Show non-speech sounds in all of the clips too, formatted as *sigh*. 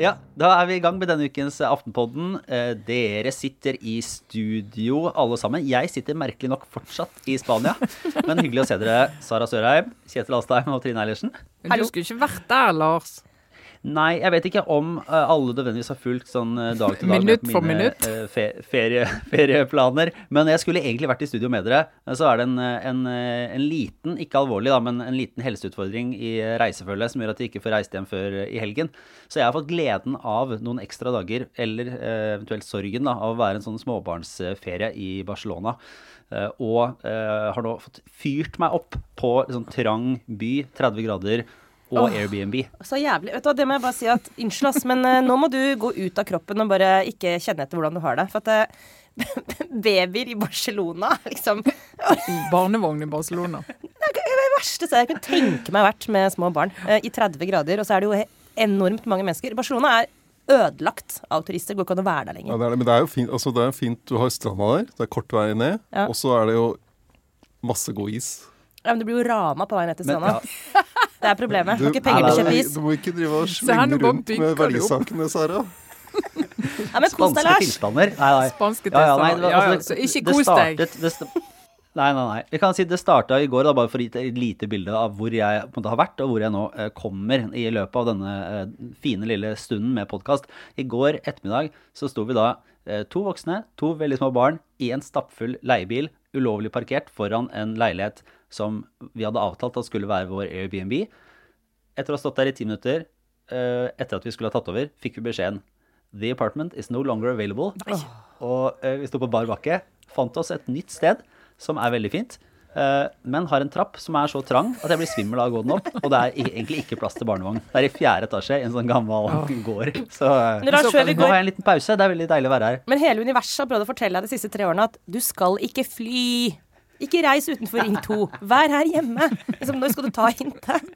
Ja, da er vi i gang med denne ukens Aftenpodden. Eh, dere sitter i studio alle sammen. Jeg sitter merkelig nok fortsatt i Spania. Men hyggelig å se dere, Sara Sørheim, Kjetil Alstheim og Trine Eilertsen. Du skulle ikke vært der, Lars. Nei, jeg vet ikke om uh, alle nødvendigvis har fulgt sånn uh, dag til dag minutt med for mine minutt. uh, fe ferie, *laughs* ferieplaner. Men jeg skulle egentlig vært i studio med dere. Så er det en, en, en liten, ikke alvorlig, da, men en liten helseutfordring i reisefølget som gjør at jeg ikke får reist hjem før i helgen. Så jeg har fått gleden av noen ekstra dager, eller eventuelt sorgen, da, av å være en sånn småbarnsferie i Barcelona. og har nå fått fyrt meg opp på en sånn trang by, 30 grader og oh, Airbnb. Så jævlig. Vet du hva, Det må jeg bare si at Unnskyld, ass, men eh, nå må du gå ut av kroppen og bare ikke kjenne etter hvordan du har det. For at uh, *laughs* babyer i Barcelona liksom Barnevogn i Barcelona. Det er det verste stedet jeg kunne tenke meg vært med små barn. eh, I 30 grader, og så er det jo enormt mange mennesker. Barcelona er ødelagt av turister. Går ikke an å være der Ja, lenger. det er, men det er jo fint, altså det er fint du har stranda der. Det er kort vei ned. Ja. Og så er det jo masse god is. Ja, men du blir jo rana på vei ned til Men, stranda. ja, *laughs* Det er problemet. Du, Har ikke penger til å kjøpe is. du må ikke drive og slenge rundt med verdisakene, Sara. Ja, men kos deg, Lars. tilstander. Nei, nei. Spanske Ja, ja, nei, tilstander. Ja, ja, altså, ikke kos deg. det Nei, nei, nei. Vi kan si det starta i går, da, bare for å gi et lite bilde av hvor jeg på en måte har vært, og hvor jeg nå eh, kommer i løpet av denne eh, fine lille stunden med podkast. I går ettermiddag så sto vi da eh, to voksne, to veldig små barn, i en stappfull leiebil, ulovlig parkert foran en leilighet som vi hadde avtalt at skulle være vår Airbnb. Etter å ha stått der i ti minutter, eh, etter at vi skulle ha tatt over, fikk vi beskjeden The apartment is no longer available. Og eh, vi sto på bar bakke, fant oss et nytt sted som er veldig fint, eh, men har en trapp som er så trang at jeg blir svimmel av å gå den opp. Og det er egentlig ikke plass til barnevogn. Det er i fjerde etasje i en sånn gammel gård. Så Lars, vi nå har jeg en liten pause. Det er veldig deilig å være her. Men hele universet har prøvd å fortelle deg de siste tre årene at du skal ikke fly. Ikke reis utenfor Ring 2. Vær her hjemme. Liksom, når skal du ta hintet?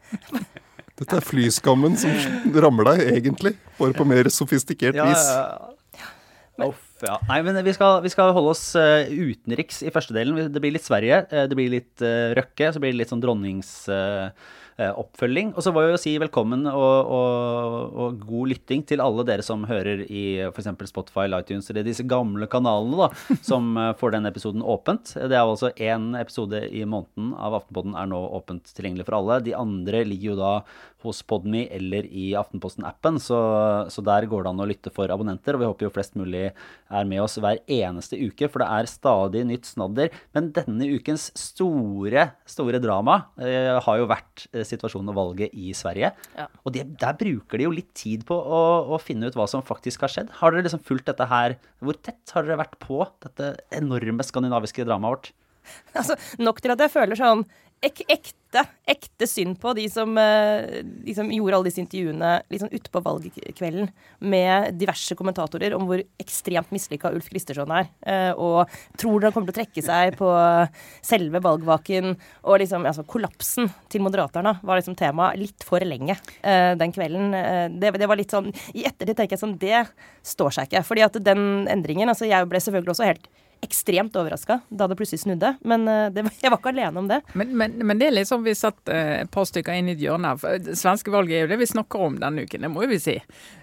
Dette er flyskammen som rammer deg, egentlig. Bare på mer sofistikert Ja, vis. ja, ja. Uff, ja. Nei, men vi skal, vi skal holde oss eh, utenriks i første delen. Det blir litt Sverige, eh, det blir litt eh, Røkke, så blir det litt sånn dronningsoppfølging. og så var jo å si velkommen og, og, og god lytting til alle dere som hører i f.eks. Spotify, iTunes eller disse gamle kanalene da, *laughs* som eh, får den episoden åpent. Det er altså én episode i måneden av Aftenpodden er nå åpent tilgjengelig for alle. De andre ligger jo da hos Podme eller i Aftenposten-appen, så, så der går det an å lytte for abonnenter. Og vi håper jo flest mulig er med oss hver eneste uke, for det er stadig nytt snadder. Men denne ukens store, store drama eh, har jo vært eh, situasjonen og valget i Sverige. Ja. Og det, der bruker de jo litt tid på å, å finne ut hva som faktisk har skjedd. Har dere liksom fulgt dette her? Hvor tett har dere vært på dette enorme skandinaviske dramaet vårt? *laughs* Altså, nok til at jeg føler sånn ek ekte, ekte synd på de som de som gjorde alle disse intervjuene liksom utpå valgkvelden med diverse kommentatorer om hvor ekstremt mislykka Ulf Kristersson er. eh, og tror han kommer til å trekke seg på selve valgvaken. Og liksom, altså, kollapsen til Moderaterna var liksom tema litt for lenge eh, den kvelden. Eh, det, det var litt sånn I ettertid tenker jeg sånn Det står seg ikke. Fordi at den endringen altså Jeg ble selvfølgelig også helt ekstremt overraska da det plutselig snudde. Men eh, det, *laughs* jeg var ikke alene om det. Men, men, men det er litt sånn vi satt eh, et par stykker inn i et hjørne. For det Svenske valget er jo det vi snakker om denne uken, det må vi si.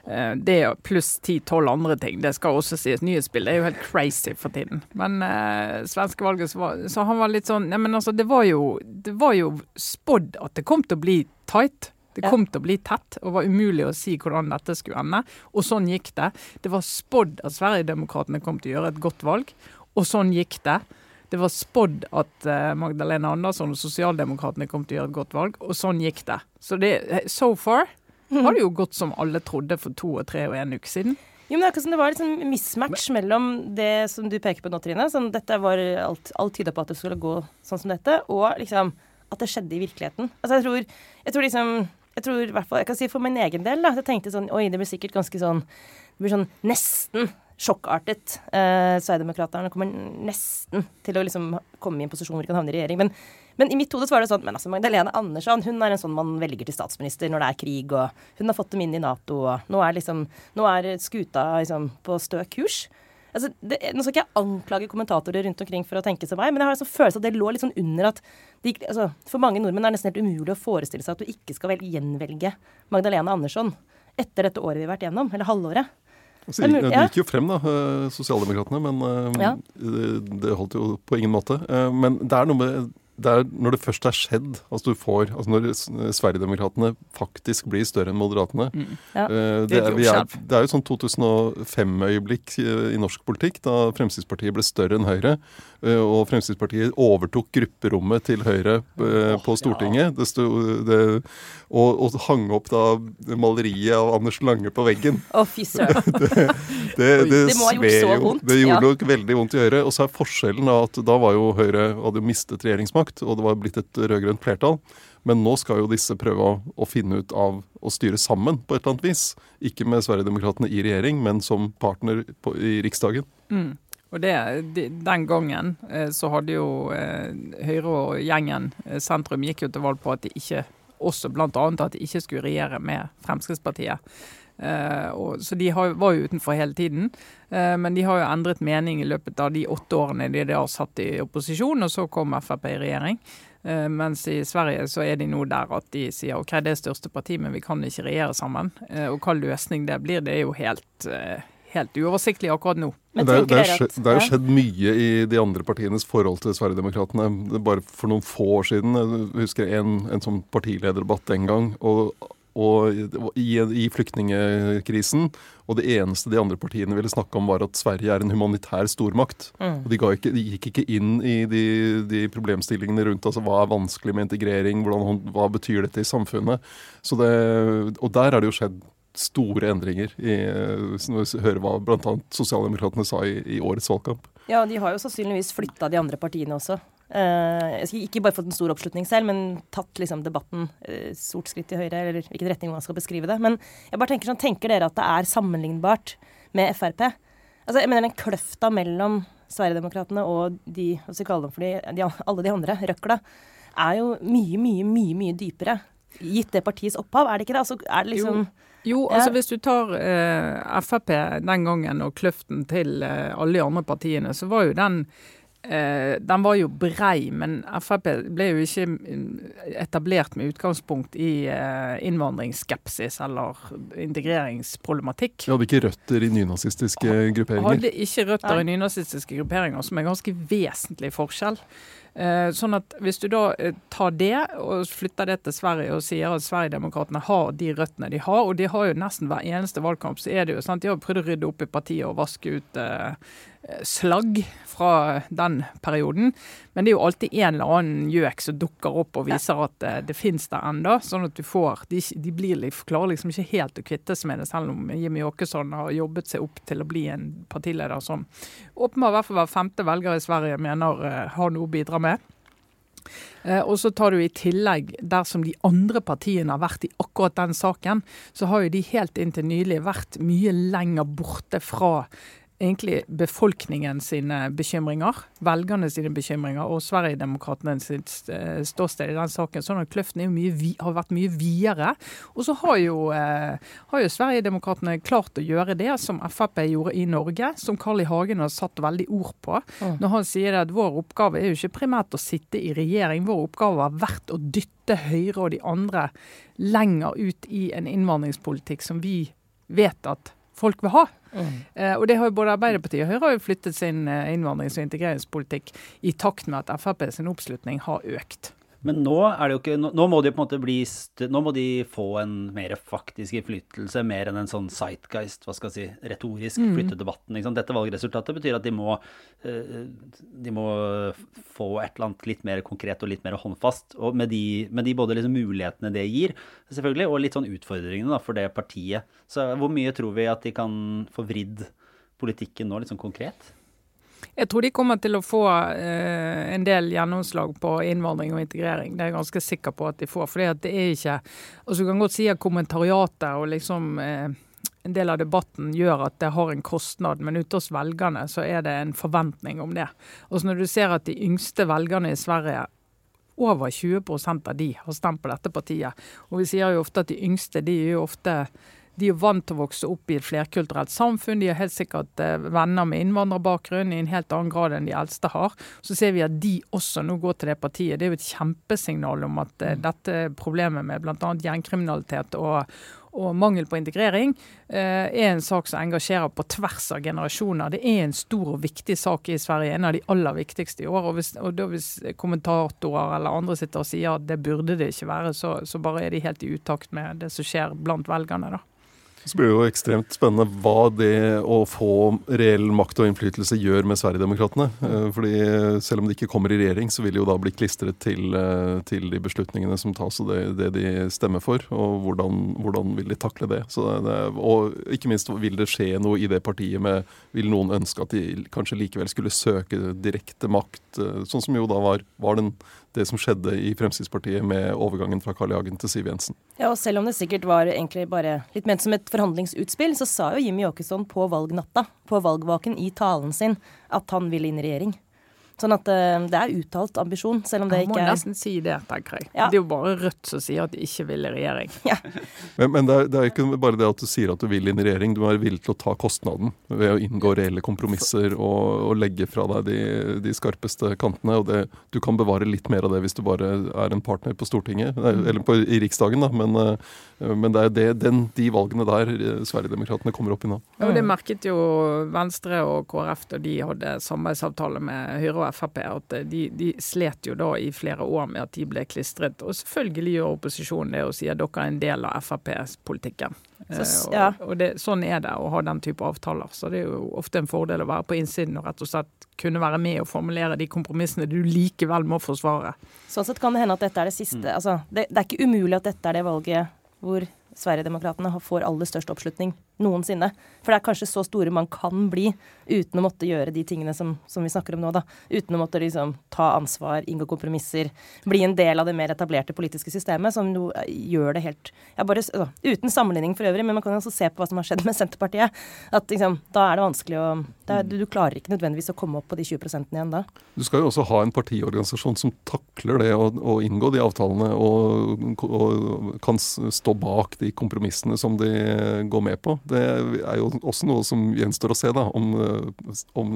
Eh, det pluss ti-tolv andre ting. Det skal også sies. Nyhetsbildet er jo helt crazy for tiden. Men eh, svenske valget så, han var litt sånn Nei, men altså, det var jo, det var jo spådd at det kom til å bli tight. Det kom til å bli tett, og var umulig å si hvordan dette skulle ende. Og sånn gikk det. Det var spådd at Sverigedemokraterna kom til å gjøre et godt valg, og sånn gikk det. Det var spådd at eh, Magdalena Andersson og Sosialdemokratene kom til å gjøre et godt valg, og sånn gikk det. Så det, so far har det jo gått som alle trodde for to og tre og en uke siden. Jo, men det er akkurat som det var sånn mismatch mellom det som du peker på nå, Trine. Sånn, dette var alt, alt tyda på at det skulle gå sånn som dette, og liksom at det skjedde i virkeligheten. Altså, jeg tror, jeg tror liksom jeg tror i hvert fall, jeg kan si for min egen del, da, jeg tenkte sånn Oi, det blir sikkert ganske sånn Det blir sånn nesten sjokkartet. Eh, Sverigedemokraterna kommer nesten til å liksom komme i en posisjon hvor de kan havne i regjering. Men, men i mitt hode var det sånn Men altså, Magdalene Andersson hun er en sånn man velger til statsminister når det er krig, og hun har fått dem inn i Nato, og nå er liksom Nå er skuta liksom på stø kurs. altså, det, Nå skal ikke jeg anklage kommentatorer rundt omkring for å tenke som meg, men jeg har altså følelsen at det lå litt sånn under at de, altså, For mange nordmenn er det nesten helt umulig å forestille seg at du ikke skal vel gjenvelge Magdalena Andersson etter dette året vi har vært gjennom, eller halvåret. Altså, Det de gikk jo frem, da, eh, sosialdemokratene, men eh, Ja. det- det holdt jo på ingen måte. Eh, Men det er noe med det er når det først er skjedd, altså du får, altså når Sverigedemokraterna faktisk blir større enn Moderatene Ja. eh, det, er vi er, det er jo sånn 2005-øyeblikk i norsk politikk, da Fremskrittspartiet ble større enn Høyre. Eh, Og Fremskrittspartiet overtok grupperommet til Høyre eh, på Stortinget. Det sto, det, og, og hang opp da maleriet av Anders Lange på veggen. Å, fy søren. *laughs* Det, det, Det må ha gjort så vondt, Det gjorde nok veldig vondt i Høyre. Og så er forskjellen da at da var jo Høyre hadde mistet regjeringsmakt, og det var blitt et rød-grønt flertall. Men nå skal jo disse prøve å, å finne ut av å styre sammen på et eller annet vis. Ikke med Sverigedemokraterna i regjering, men som partner på, i Riksdagen. Mm. Og det, de, Den gangen eh, så hadde jo eh, Høyre og gjengen eh, sentrum gikk jo til valg på at de ikke også bl.a. at de ikke skulle regjere med Fremskrittspartiet. Så de var jo utenfor hele tiden. Men de har jo endret mening i løpet av de åtte årene de har satt i opposisjon, og så kom Frp i regjering. Mens i Sverige så er de nå der at de sier OK, det er største parti, men vi kan ikke regjere sammen. Og hva løsning det blir, det er jo helt, helt uoversiktlig akkurat nå. Men det, er, det, er, at- det er jo skjedd mye i de andre partienes forhold til Sverigedemokraterna. Er Bare for noen få år siden, jeg husker en, en sånn partilederdebatt den gang. og og i, i flyktningekrisen. Og det eneste de andre partiene ville snakke om, var at Sverige er en humanitær stormakt. Mm. Og de, ikke, de gikk ikke inn i de, de problemstillingene rundt altså hva er vanskelig med integrering, hvordan, hva betyr dette i samfunnet. Så det, og der har det jo skjedd store endringer, i, når vi hører hva bl.a. sosialdemokratene sa i, i årets valgkamp. Ja, de har jo sannsynligvis flytta de andre partiene også. Eh, ikke bare fått en stor oppslutning selv, men tatt liksom debatten eh, stort skritt til høyre, eller hvilken retning man skal beskrive det. Men jeg bare tenker sånn, tenker dere at det er sammenlignbart med Frp? Altså, jeg mener den kløfta mellom Sverigedemokraterna og de, hva skal vi kalle dem for de, de, alle de andre, røkla, er jo mye, mye, mye, mye dypere. Gitt det partiets opphav, er det ikke det? Altså, er det liksom Jo, Ja. altså hvis du tar eh, Frp den gangen og kløften til eh, alle de andre partiene, så var jo den eh, den var jo brei, men Frp ble jo ikke mm, etablert med utgangspunkt i eh, innvandringsskepsis eller integreringsproblematikk. De hadde ikke røtter i nynazistiske grupperinger. Hadde ikke røtter Nei. i nynazistiske grupperinger, som er ganske vesentlig forskjell. Eh, sånn at Hvis du da eh, tar det og flytter det til Sverige og sier at Sverigedemokraterna har de røttene de har, og de har jo nesten hver eneste valgkamp, så er det jo sant, de har prøvd å rydde opp i partiet og vaske ut eh, slagg fra den perioden. Men det er jo alltid en eller annen gjøk som dukker opp og viser at eh, det finnes der enda, sånn at du får De, de blir, klarer liksom ikke helt å kvitte seg med det, selv om Jimmy Åkesson har jobbet seg opp til å bli en partileder som åpenbart i hvert fall hver femte velger i Sverige mener eh, har noe å bidra med. Eh, og så tar du i tillegg, dersom de andre partiene har vært i akkurat den saken, så har jo de helt inntil nylig vært mye lenger borte fra egentlig befolkningen sine bekymringer, velgerne sine bekymringer og Sverigedemokraterna sitt eh, ståsted i den saken. Sånn at kløften mye, har vært mye videre. Og så har jo, eh, har jo Sverigedemokraterna klart å gjøre det som Frp gjorde i Norge, som Carl I. Hagen har satt veldig ord på. Når han sier at vår oppgave er jo ikke primært å sitte i regjering, vår oppgave har vært å dytte Høyre og de andre lenger ut i en innvandringspolitikk som vi vet at folk vil ha. Eh, og det har jo både Arbeiderpartiet og Høyre har jo flyttet sin eh, innvandrings- og integreringspolitikk i takt med at Frp sin oppslutning har økt. Men nå ikke Nå, må de på en måte bli Nå må de få en mer faktisk innflytelse, mer enn en sånn sightguist, hva skal jeg si, retorisk flytte debatten. Dette valgresultatet betyr at de må, eh, de må få et eller annet litt mer konkret og litt mer håndfast. Og med de, med de både liksom mulighetene det gir, selvfølgelig, og litt sånn utfordringene da, for det partiet. Så hvor mye tror vi at de kan få vridd politikken nå, litt sånn konkret? Jeg tror de kommer til å få eh, en del gjennomslag på innvandring og integrering. Det er jeg ganske sikker på at de får. fordi at det er ikke altså Du kan godt si at kommentariatet og liksom eh, en del av debatten gjør at det har en kostnad, men ute hos velgerne så er det en forventning om det. Og Når du ser at de yngste velgerne i Sverige over 20 av de har stemt på dette partiet. Og vi sier jo ofte at de yngste de er jo ofte De er vant til å vokse opp i et flerkulturelt samfunn. De har helt sikkert eh, venner med innvandrerbakgrunn i en helt annen grad enn de eldste har. Så ser vi at de også nå går til det partiet. Det er jo et kjempesignal om at eh, dette problemet med bl.a. gjengkriminalitet og, og mangel på integrering eh, er en sak som engasjerer på tvers av generasjoner. Det er en stor og viktig sak i Sverige, en av de aller viktigste i år. Og hvis, og hvis kommentatorer eller andre sitter og sier at det burde det ikke være, så, så bare er de helt i utakt med det som skjer blant velgerne. da. Så blir det jo ekstremt spennende hva det å få reell makt og innflytelse gjør med Sverigedemokraterna. Eh, fordi selv om de ikke kommer i regjering, så vil de jo da bli klistret til, eh, til de beslutningene som tas og det, det de stemmer for. Og hvordan, hvordan vil de takle det. det. Og ikke minst vil det skje noe i det partiet med Vil noen ønske at de kanskje likevel skulle søke direkte makt, eh, sånn som jo da var, var den det som skjedde i Fremskrittspartiet med overgangen fra. Hagen til Siv Jensen. Ja, og selv om det sikkert var egentlig bare litt ment som et forhandlingsutspill, så sa jo Jimmy Åkesson på valgnatta, på valgvaken i talen sin, at han vil inn i regjering. Sånn at uh, det er uttalt ambisjon, selv om det ikke er Jeg må nesten si det, tenker jeg. Ja. Det er jo bare Rødt som sier at de ikke vil i regjering. Ja. *laughs* Men, men det, er, det, er, ikke bare det at du sier at du vil inn i regjering, du er villig til å ta kostnaden ved å inngå reelle kompromisser og, og legge fra deg de, de skarpeste kantene. og det, Du kan bevare litt mer av det hvis du bare er en partner på Stortinget, eller på, i Riksdagen, da. Men, uh, men det er det, den, de valgene der eh, Sverigedemokraterna kommer opp i nå. Ja, og Det merket jo Venstre og KrF da de hadde samarbeidsavtale med Høyre og Frp at de, de, slet jo da i flere år med at de ble klistret. Og selvfølgelig gjør opposisjonen det og sier at dere er en del av Frp-politikken. Så, eh, ja. og, og det, sånn er det å ha den type avtaler. Så det er jo ofte en fordel å være på innsiden og rett og slett kunne være med og formulere de kompromissene du likevel må forsvare. Sånn sett kan det hende at dette er det siste. Mm. Altså, det, det er ikke umulig at dette er det valget hvor Sverigedemokraterna får aller størst oppslutning noensinne. For det er kanskje så store man kan bli uten å måtte gjøre de tingene som, som vi snakker om nå. da. Uten å måtte liksom ta ansvar, inngå kompromisser, bli en del av det mer etablerte politiske systemet, som jo eh, gjør det helt ja, bare, altså, Uten sammenligning for øvrig, men man kan også se på hva som har skjedd med Senterpartiet. At liksom, da er det vanskelig å er, du, du, klarer ikke nødvendigvis å komme opp på de 20% igjen da. Du skal jo også ha en partiorganisasjon som takler det å, å inngå de avtalene og, og kan stå bak de kompromissene som de går med på. Det er jo også noe som gjenstår å se, da, om, om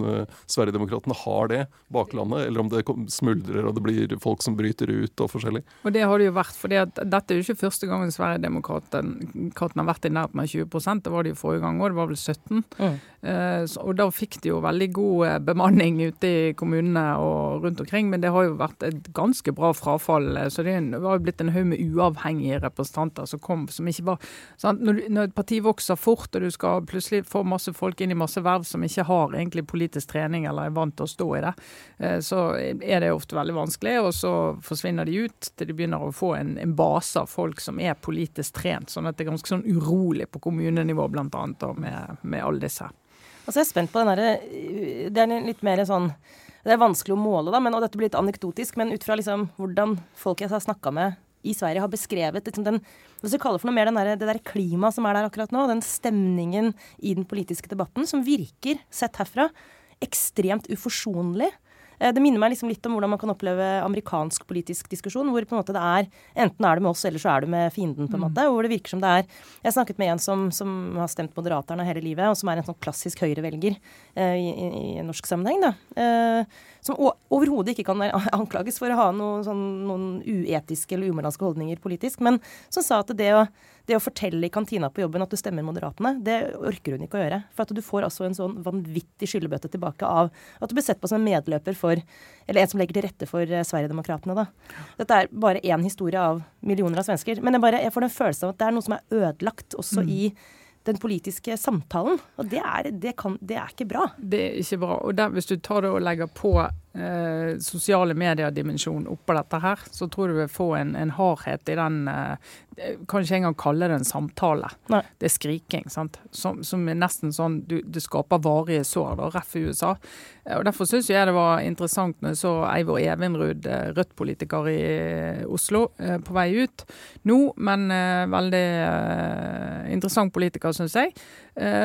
Sverigedemokraterna har det baklandet, eller om det smuldrer og det blir folk som bryter ut og forskjellig. Og det har det jo vært, for dette er jo ikke første gangen Sverigedemokraterna har vært i nærheten av 20% Det var det jo forrige gang òg, det var vel 17. Mm. Eh, og da fikk de jo veldig god eh, bemanning ute i kommunene og rundt omkring, men det har jo vært et ganske bra frafall. Eh, så det var jo blitt en haug med uavhengige representanter som kom som ikke var når, når, et parti vokser fort, og du skal plutselig få masse folk inn i masse verv som ikke har egentlig politisk trening eller er vant til å stå i det, så er det ofte veldig vanskelig. Og så forsvinner de ut til de begynner å få en, en base av folk som er politisk trent. Sånn at det er ganske sånn urolig på kommunenivå, annet, med, med alle disse. Altså jeg er spent på den derre Det er litt mer sånn Det er vanskelig å måle, da, men, og dette blir litt anekdotisk, men ut fra liksom hvordan folk jeg har snakka med i Sverige, har beskrevet liksom den hvis du vi kalle for noe mer der, det der klimaet som er der akkurat nå, den stemningen i den politiske debatten, som virker, sett herfra, ekstremt uforsonlig. Eh, det minner meg liksom litt om hvordan man kan oppleve amerikansk politisk diskusjon, hvor på en måte det er enten er du med oss, eller så er du med fienden, på en mm. måte. Hvor det virker som det er Jeg snakket med en som, som har stemt Moderaterne hele livet, og som er en sånn klassisk høyrevelger eh, i, i, i norsk sammenheng, da. Eh, som overhodet ikke kan anklages for å ha noe, sånn, noen uetiske eller umoralske holdninger politisk, men som sa at det å, det å, fortelle i kantina på jobben at du stemmer Moderatene, det orker hun ikke å gjøre. For at du får altså en sånn vanvittig skyllebøtte tilbake av at du blir sett på som en medløper for Eller en som legger til rette for eh, Sverigedemokraterna, da. Dette er bare én historie av millioner av svensker. Men jeg, bare, jeg får den følelsen av at det er noe som er ødelagt også mm. i den politiske samtalen. Og det er, det, kan, det er, ikke bra. Det er ikke bra. Og der, hvis du tar det og legger på eh, sosiale medier-dimensjon oppå dette her, så tror du vil få en, en hardhet i den eh, Kan ikke engang kalle det en samtale. Nei. Det er skriking. sant? Som, som er nesten sånn du, Det skaper varige sår, da, ref. i USA. Eh, og Derfor syns jeg det var interessant når jeg så Eivor Evinrud, eh, Rødt-politiker i eh, Oslo, på vei ut nå, men veldig interessant politiker, syns jeg.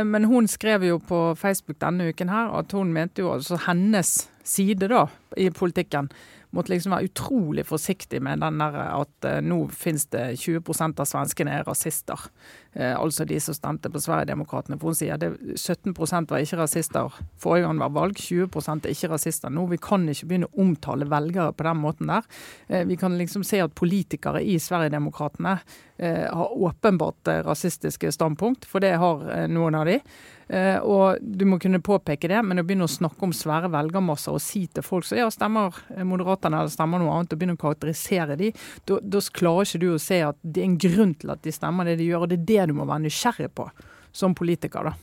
Men hun skrev jo på Facebook denne uken her at hun mente jo altså hennes side da, i politikken måtte liksom være utrolig forsiktig med den der at uh, nå finnes det 20 av svenskene er rasister. Uh, altså de som stemte på Sverigedemokraterna. For hun sier det 17% var ikke rasister forrige gang det var valg. 20 er ikke rasister nå. Vi kan ikke begynne å omtale velgere på den måten der. Uh, vi kan liksom se at politikere i Sverigedemokraterna har åpenbart rasistiske standpunkt, for det har noen av de. Eh, og du må kunne påpeke det, men å begynne å snakke om svære velgermasser og si til folk så ja, stemmer Moderaterne eller stemmer noe annet, og begynne å karakterisere de, da klarer ikke du å se at det er en grunn til at de stemmer det de gjør. Og det er det du må være nysgjerrig på som politiker. da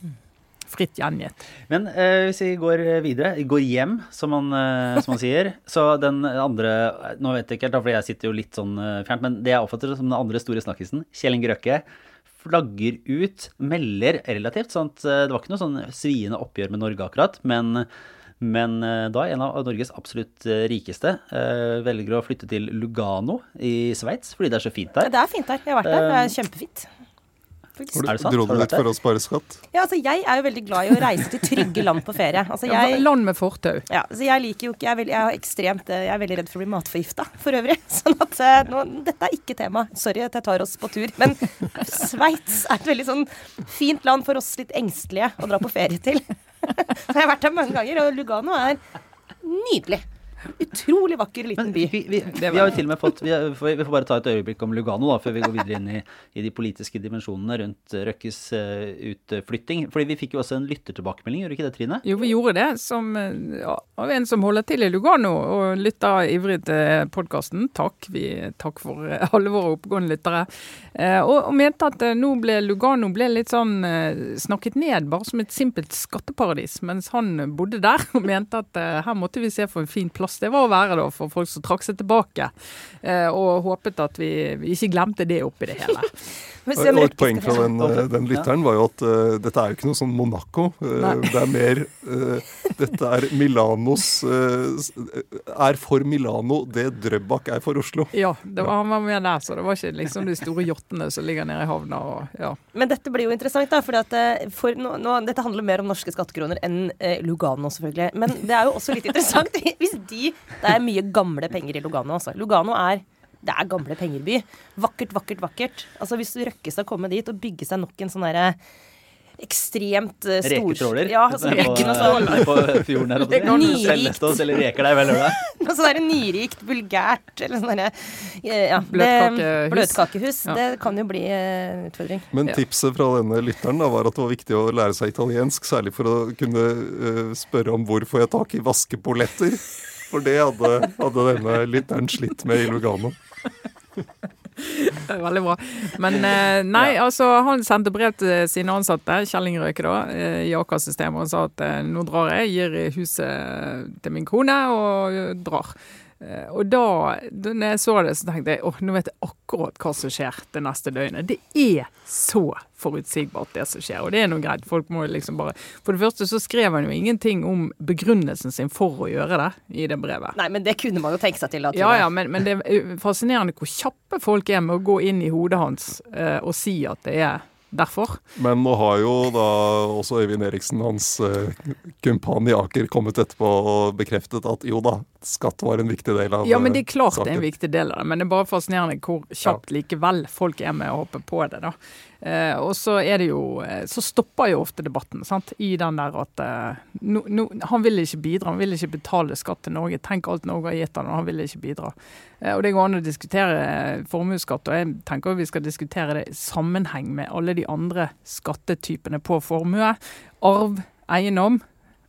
fritt gjengitt. Men eh, hvis vi går videre, går hjem, som man, eh, som man sier. *laughs* Så den andre Nå vet jeg ikke helt, for jeg sitter jo litt sånn eh, fjernt, men det jeg oppfatter som den andre store snakkisen, Kjell Inge Røkke, flagger ut, melder relativt. sånn at eh, Det var ikke noe sånn sviende oppgjør med Norge akkurat. Men, men eh, da en av Norges absolutt eh, rikeste velger å flytte til Lugano i Sveits fordi det er så fint der. Det er fint der. Jeg har vært der. Det er kjempefint faktisk. Har du, Dro du dit for å spare skatt? Ja, altså jeg er jo veldig glad i å reise til trygge land på ferie. Altså, jeg, land med fortau. Ja, så jeg liker jo ikke jeg, jeg, er ekstremt, jeg er veldig redd for å bli matforgifta for øvrig. *laughs* Sånn at eh, nå, dette er ikke tema. Sorry at jeg tar oss på tur. Men Sveits er et veldig sånn fint land for oss litt engstelige å dra på ferie til. *laughs* Så jeg har vært der mange ganger, og Lugano er nydelig. Utrolig vakker liten by. Vi, vi, vi, har jo til og med fått vi, vi, får bare ta et øyeblikk om Lugano da, før vi går videre inn i, i de politiske dimensjonene rundt Røkkes uh, utflytting. Fordi vi fikk jo også en lyttertilbakemelding, gjorde ikke det, Trine? Jo, vi gjorde det. Som, ja, av en som holder til i Lugano og lytter ivrig til podkasten. Takk. Vi, takk for alle våre oppegående lyttere. Uh, og, og, mente at uh, nå ble Lugano ble litt sånn snakket ned, bare som et simpelt skatteparadis, mens han bodde der og mente at her måtte vi se for en fin plass plass det var å være da, for folk som trakk seg tilbake. Eh, og håpet at vi, vi ikke glemte det oppi det hele. *laughs* og et poeng fra den, eh, den, lytteren var jo at uh, dette er jo ikke noe sånn Monaco. Uh, det er mer uh, Dette er Milanos Er for Milano det Drøbak er for Oslo. Ja, var, han var med der, så det var ikke liksom de store yachtene som ligger nede i havna. Og, ja. Men dette blir jo interessant, da. For, for nå, nå, dette handler mer om norske skattekroner enn Lugano, selvfølgelig. Men det er jo også litt interessant *laughs* hvis de Det er mye gamle penger i Lugano, altså. Lugano er det er gamle pengerby. Vakkert, vakkert, vakkert. Altså Hvis Røkkestad kommer komme dit og bygge seg nok en sånn derre ekstremt uh, stor Reketråler? Ja, altså, på, sånn. på fjorden her oppe? Nyrikt. oss eller reker deg, vel? *laughs* Noe sånn nyrikt, vulgært eller sånn derre ja, Bløtkakehus. Bløtkakehus. Ja. Det kan jo bli en uh, utfordring. Men tipset fra denne lytteren da, var at det var viktig å lære seg italiensk, særlig for å kunne uh, spørre om hvor får jeg tak i vaskepoletter. For det hadde, hadde denne lytteren slitt med i Lugano. Veldig bra. Men eh, nei, altså han sendte brev til sine ansatte, Kjell Ingerøyke da, eh, i Aker-systemet, og sa at eh, nå drar jeg, gir huset til min kone og drar. Eh, og da, da når jeg så det, så tenkte jeg åh, nå vet jeg akkurat hva som skjer det neste døgnet. Det er så forutsigbart, det som skjer. Og det er noe greit. Folk må liksom bare For det første så skrev han jo ingenting om begrunnelsen sin for å gjøre det i det brevet. Nei, men det kunne man jo tenke seg til. Da, ja, ja, men, men, det er fascinerende hvor kjappe folk er med å gå inn i hodet hans uh, og si at det er derfor. Men nå har jo da også Øyvind Eriksen, hans uh, kumpan i Aker, kommet etterpå og bekreftet at jo da, skatt var en viktig del av saken. Ja, men det er klart saken. det er en viktig del av det. Men det er bare fascinerende hvor kjapt ja. likevel folk er med å hoppe på det. da. Eh, og så er det jo eh, Så stopper jo ofte debatten sant? i den der at eh, no, no, Han vil ikke bidra, han vil ikke betale skatt til Norge. Tenk alt Norge har gitt han, og han vil ikke bidra. Eh, og det går an å diskutere eh, formuesskatt, og jeg tenker vi skal diskutere det i sammenheng med alle de andre skattetypene på formue. Arv, eiendom.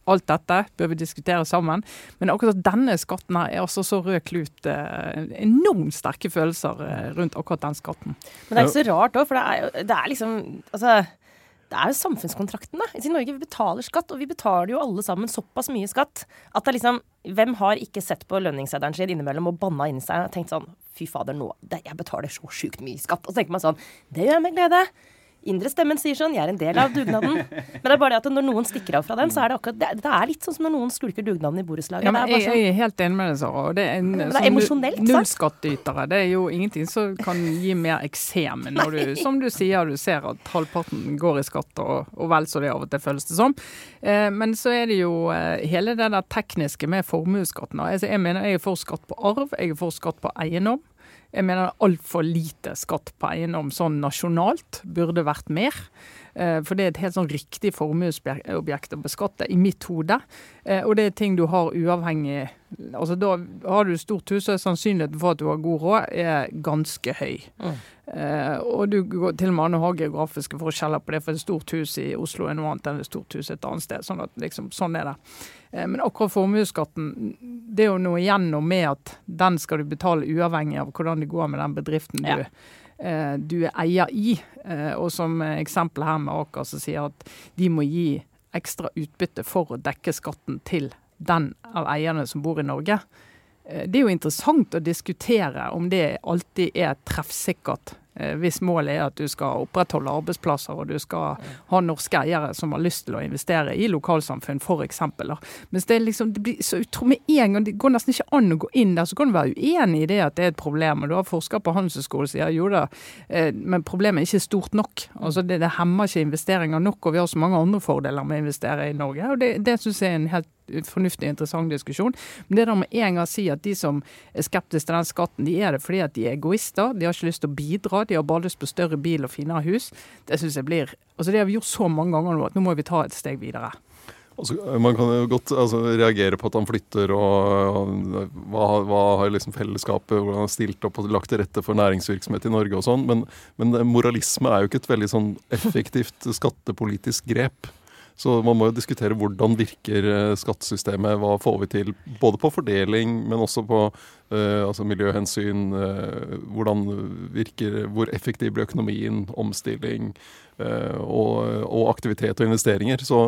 Alt dette bør vi diskutere sammen. Men akkurat denne skatten her er altså så rød klut. Eh, enormt sterke følelser eh, rundt akkurat den skatten. Men det er ikke så rart òg, for det er jo det er liksom altså, det er jo samfunnskontrakten, da. I Norge vi betaler skatt, og vi betaler jo alle sammen såpass mye skatt at det er liksom Hvem har ikke sett på lønningsseddelen sin innimellom og banna inni seg og tenkt sånn Fy fader, nå det, Jeg betaler så sjukt mye skatt. Og så tenker man sånn Det gjør jeg med glede. Indre stemmen sier sånn, jeg er en del av dugnaden. *laughs* Men det er bare det at når noen stikker av fra den, så er det akkurat Det, det er litt sånn som når noen skulker dugnaden i borettslaget. Ja, jeg, sånn, jeg er helt enig med deg, Sara. og Det er, en, det er emosjonelt, sant? Nullskattytere. Det er jo ingenting som kan gi mer eksem når du, som du sier, du ser at halvparten går i skatt, og, og vel så det av og til føles det som. Eh, men så er det jo eh, hele det der tekniske med formuesskatten. Altså, jeg mener jeg er for skatt på arv, jeg er for skatt på eiendom. Jeg mener er altfor lite skatt på eiendom sånn nasjonalt. Burde vært mer. Eh, For det er et helt sånn riktig formuesobjekt å beskatte i mitt hode. Eh, Og det er ting du har uavhengig Altså Da har du stort hus, er sannsynligheten for at du har god råd, er ganske høy. Mm. Eh, og du går til og med an å ha geografiske forskjeller på det, for et stort hus i Oslo er noe annet enn et stort hus et annet sted. Sånn, at liksom, sånn er det. Men akkurat formuesskatten, det er jo noe igjennom med at den skal du betale uavhengig av hvordan det går med den bedriften du, Ja. Eh, du er eier i. Eh, og som eksempel her med Aker, som sier at de må gi ekstra utbytte for å dekke skatten til den av eierne som bor i Norge. Eh, Det er jo interessant å diskutere om det alltid er treffsikkert. Eh, Hvis målet er at du skal opprettholde arbeidsplasser og du skal ha norske eiere som har lyst til å investere i lokalsamfunn, f.eks. Mens det, liksom, det blir så med en gang, det går nesten ikke an å gå inn der. Så kan du være uenig i det at det er et problem. og Du har forskere på Handelshøyskolen som sier jo da, eh, men problemet er ikke stort nok. Altså det, det hemmer ikke investeringer nok, og vi har så mange andre fordeler med å investere i Norge. og Det, det syns jeg er en helt fornuftig og interessant diskusjon. Men det er da med en gang å si at de som er skeptiske til den skatten, de er det fordi at de er egoister. De har ikke lyst til å bidra, de har bare lyst på større bil og finere hus. Det syns jeg blir Altså det har vi gjort så mange ganger nå at nå må vi ta et steg videre. Altså, man kan jo godt altså, reagere på at han flytter, og, og hva, hva har liksom fellesskapet hvordan har stilt opp og lagt til rette for næringsvirksomhet i Norge og sånn, men, men moralisme er jo ikke et veldig sånn effektivt skattepolitisk grep. Så man må jo diskutere hvordan virker eh, skattesystemet, hva får vi til både på fordeling, men også på uh, altså miljøhensyn, uh, hvordan virker, hvor effektiv blir økonomien, omstilling og, og aktivitet og investeringer. Så,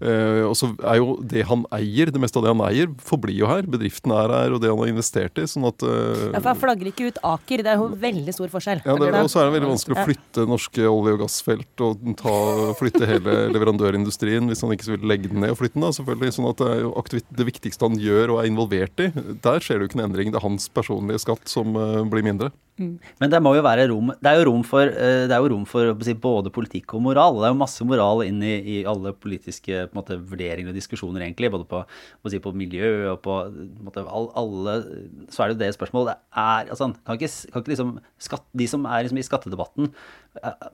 eh, og så er jo det han eier, det meste av det han eier, forblir jo her. Bedriften er her, og det han har investert i. sånn at eh, ja, for Han flagger ikke ut Aker. Det er jo veldig stor forskjell. ja, det, Og så er det veldig vanskelig å flytte norske olje- og gassfelt og ta, flytte hele leverandørindustrien hvis han ikke vil legge den ned og flytte den. da, selvfølgelig, sånn at Det er jo det viktigste han gjør og er involvert i. Der skjer det jo ikke en endring. Det er hans personlige skatt som eh, blir mindre. Men det må jo være rom Det er jo rom for, eh, jo rom for si, både politikk og moral. Det er jo masse moral inn i, i alle politiske måte, vurderinger og diskusjoner, egentlig. Både på, si, på miljø og på, på måte, all, alle Så er det jo det spørsmålet. Det er, altså, kan ikke, kan ikke liksom skatt, De som er liksom, i skattedebatten eh,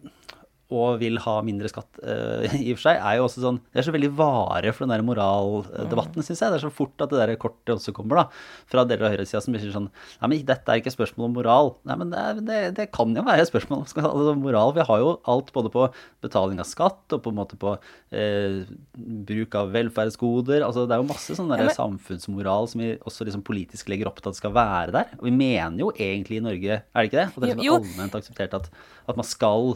og vil ha mindre skatt uh, *laughs* i og for seg, er jo også sånn Det er så veldig vare for den der moraldebatten, syns jeg. Det er så fort at det der kortet også kommer, da. Fra deler av høyresida som sier sånn Nei, men dette er ikke spørsmål om moral. Nei, men det, det, det kan jo være et spørsmål om altså, moral. Vi har jo alt både på betaling av skatt og på en måte på eh, bruk av velferdsgoder. Altså, det er jo masse sånn Ja, men- samfunnsmoral som vi også liksom politisk legger opp til at skal være der. Og vi mener jo egentlig i Norge, er det ikke det? At det er Jo, jo. liksom allment akseptert at, at man skal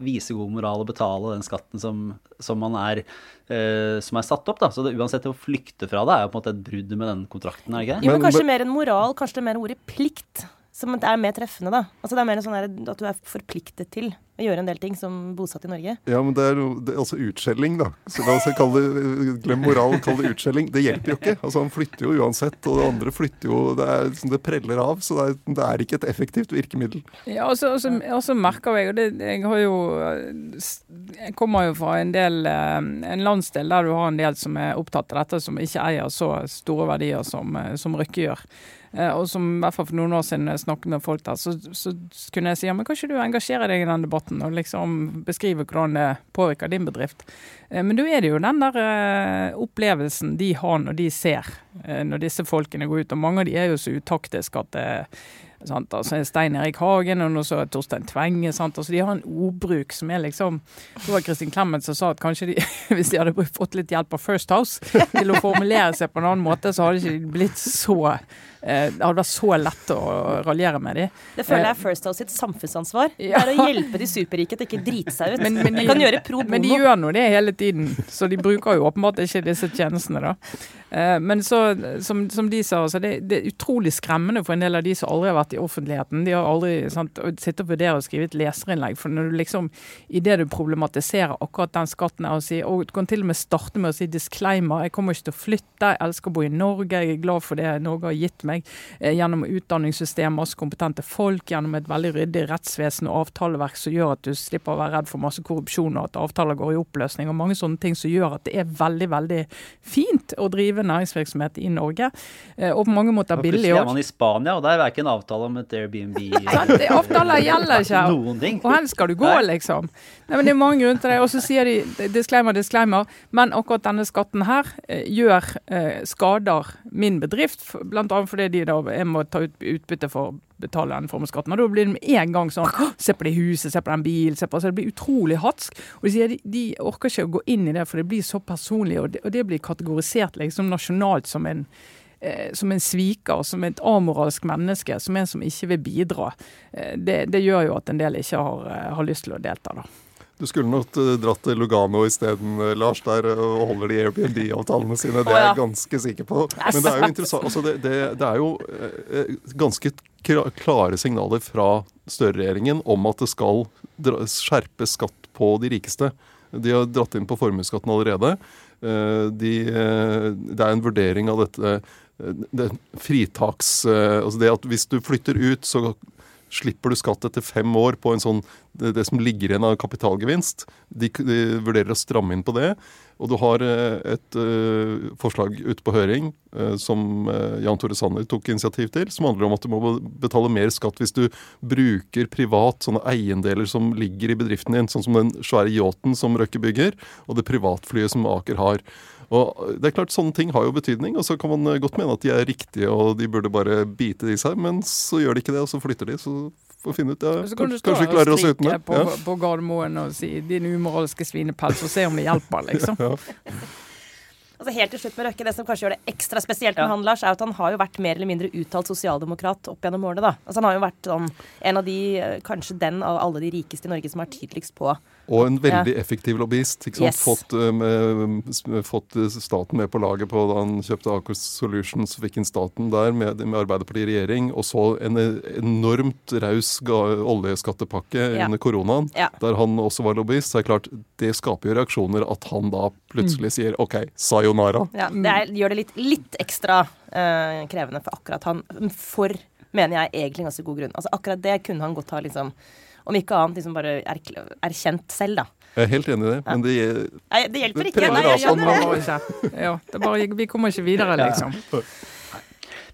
vise god moral og betale den skatten som, som man er uh, som er satt opp. da, så det, Uansett, å flykte fra det er jo på en måte et brudd med den kontrakten, er det ikke det? Jo, men Men- kanskje mer enn moral, kanskje det er mer ordet plikt. Som er mer treffende, da. Altså Det er mer sånn der at du er forpliktet til å gjøre en del ting som bosatt i Norge. Ja, men det er jo altså utskjelling, da. Så la oss kalle det, Glem moral, kall det utskjelling. Det hjelper jo ikke. Altså Han flytter jo uansett, og det andre flytter jo Det, er, det preller av. Så det er, det er ikke et effektivt virkemiddel. Ja, og så- merker jeg, og det, jeg har jo Jeg kommer jo fra en del eh, en landsdel der du har en del som er opptatt av dette, som ikke eier så store verdier som, eh, som Røkke gjør. Eh, Og som i hvert fall for noen år siden snakket med folk der, så, så kunne jeg si ja, men kan ikke du engasjere deg i den debatten og liksom beskrive hvordan det påvirker din bedrift. Eh, Men da er det jo den der eh, opplevelsen de har når de ser, når disse folkene går ut. Og mange av de er jo så utaktiske at det Sant? Altså Stein Erik Hagen og nå så Torstein Tvenge. Sant? Altså de har en ordbruk som er liksom Det var Kristin Clemet som sa at kanskje de, *laughs* hvis de hadde fått litt hjelp av First House til å formulere seg på en annen måte, så hadde ikke blitt så eh, Det hadde vært så lett å raljere med de. Det føler jeg er First House sitt samfunnsansvar. Det er å hjelpe de superrike til ikke å drite seg ut. *laughs* Men- men de de- kan gjøre pro Men de gjør nå det hele tiden, så de bruker jo åpenbart ikke disse tjenestene, da. Eh, men så, som, som de sa, altså det, det, er utrolig skremmende for en del av de som aldri har vært i offentligheten. De har aldri sant, sittet og vurdert å skrive et leserinnlegg. For når du liksom, idet du problematiserer akkurat den skatten å si, og du kan til og med starte med å si disclaimer, jeg kommer ikke til å flytte, jeg elsker å bo i Norge, jeg er glad for det Norge har gitt meg eh, gjennom utdanningssystem, masse kompetente folk, gjennom et veldig ryddig rettsvesen og avtaleverk som gjør at du slipper å være redd for masse korrupsjon og at avtaler går i oppløsning, og mange sånne ting som gjør at det er veldig, veldig fint å drive næringsvirksomhet i Norge. Eh, og på mange måter billig òg. Plutselig er man i Spania, og der er ikke en avtale om et Airbnb. Avtaler gjelder ikke. *laughs* Noen ting. Og hen skal du gå, liksom. Nei, men Det er mange grunner til det. Og så sier de disclaimer, disclaimer. Men akkurat denne skatten her eh, gjør eh, skader min bedrift, bl.a. fordi de da jeg må ta ut utbytte for betale den formuesskatten. Og da blir det med en gang sånn Se på det huset, se på den bilen. Se på, Så det blir utrolig hatsk. Og de sier de, de orker ikke å gå inn i det, for det blir så personlig, og det, og det blir kategorisert liksom nasjonalt som en eh, som en sviker, som et amoralsk menneske, som en som ikke vil bidra. Eh, det, det, gjør jo at en del ikke har, eh, har lyst til å delta. da. Du skulle nok dratt til Lugano isteden, Lars, der og holder de Airbnb-avtalene sine. Det er jeg ganske sikker på. Men det er jo interessant. Altså det, det, det, er jo ganske klare signaler fra Støre-regjeringen om at det skal skjerpe skatt på de rikeste. De har dratt inn på formuesskatten allerede. De, det er en vurdering av dette det fritaks... Eh, altså det at hvis du flytter ut, så slipper du skatt etter fem år på en sånn, det som ligger igjen av kapitalgevinst. De, de, vurderer å stramme inn på det. Og du har eh, et uh, forslag ute på høring uh, som Jan Tore Sanner tok initiativ til, som handler om at du må betale mer skatt hvis du bruker privat sånne eiendeler som ligger i bedriften din, sånn som den svære yachten som Røkke bygger, og det privatflyet som Aker har. Og det er klart, Sånne ting har jo betydning, og så kan man godt mene at de er riktige og de burde bare bite i seg, men så gjør de ikke det, og så flytter de. så får vi finne ut, ja, Så kan du stå her og stryke på, ja. på Gardermoen og si 'din umoralske svinepels', og se om det hjelper, liksom. *laughs* ja. Altså helt til slutt med Røkke, Det som kanskje gjør det ekstra spesielt med ja. han Lars, er at han har jo vært mer eller mindre uttalt sosialdemokrat opp gjennom årene. da. Altså Han har jo vært sånn, en av de, eh, kanskje den av alle de rikeste i Norge som er tydeligst på og en veldig effektiv lobbyist. Yes. Fått, med, fått, staten med på laget på da han kjøpte Aker Solutions, fikk inn staten der med, med Arbeiderpartiet i regjering. Og så en enormt raus oljeskattepakke ja. under koronaen, ja. der han også var lobbyist. Så er det klart, det skaper jo reaksjoner at han da plutselig mm. sier OK, sayonara. Ja, det er, gjør det litt, litt ekstra uh, krevende for akkurat han. For, mener jeg, egentlig ganske god grunn. Altså Akkurat det kunne han godt ha liksom om ikke annet liksom bare erkjent selv, da. Jeg er helt enig i det, men det, Nei, det hjelper ikke. Nei, jeg gjør det. Ja, det bare, vi kommer ikke videre, liksom.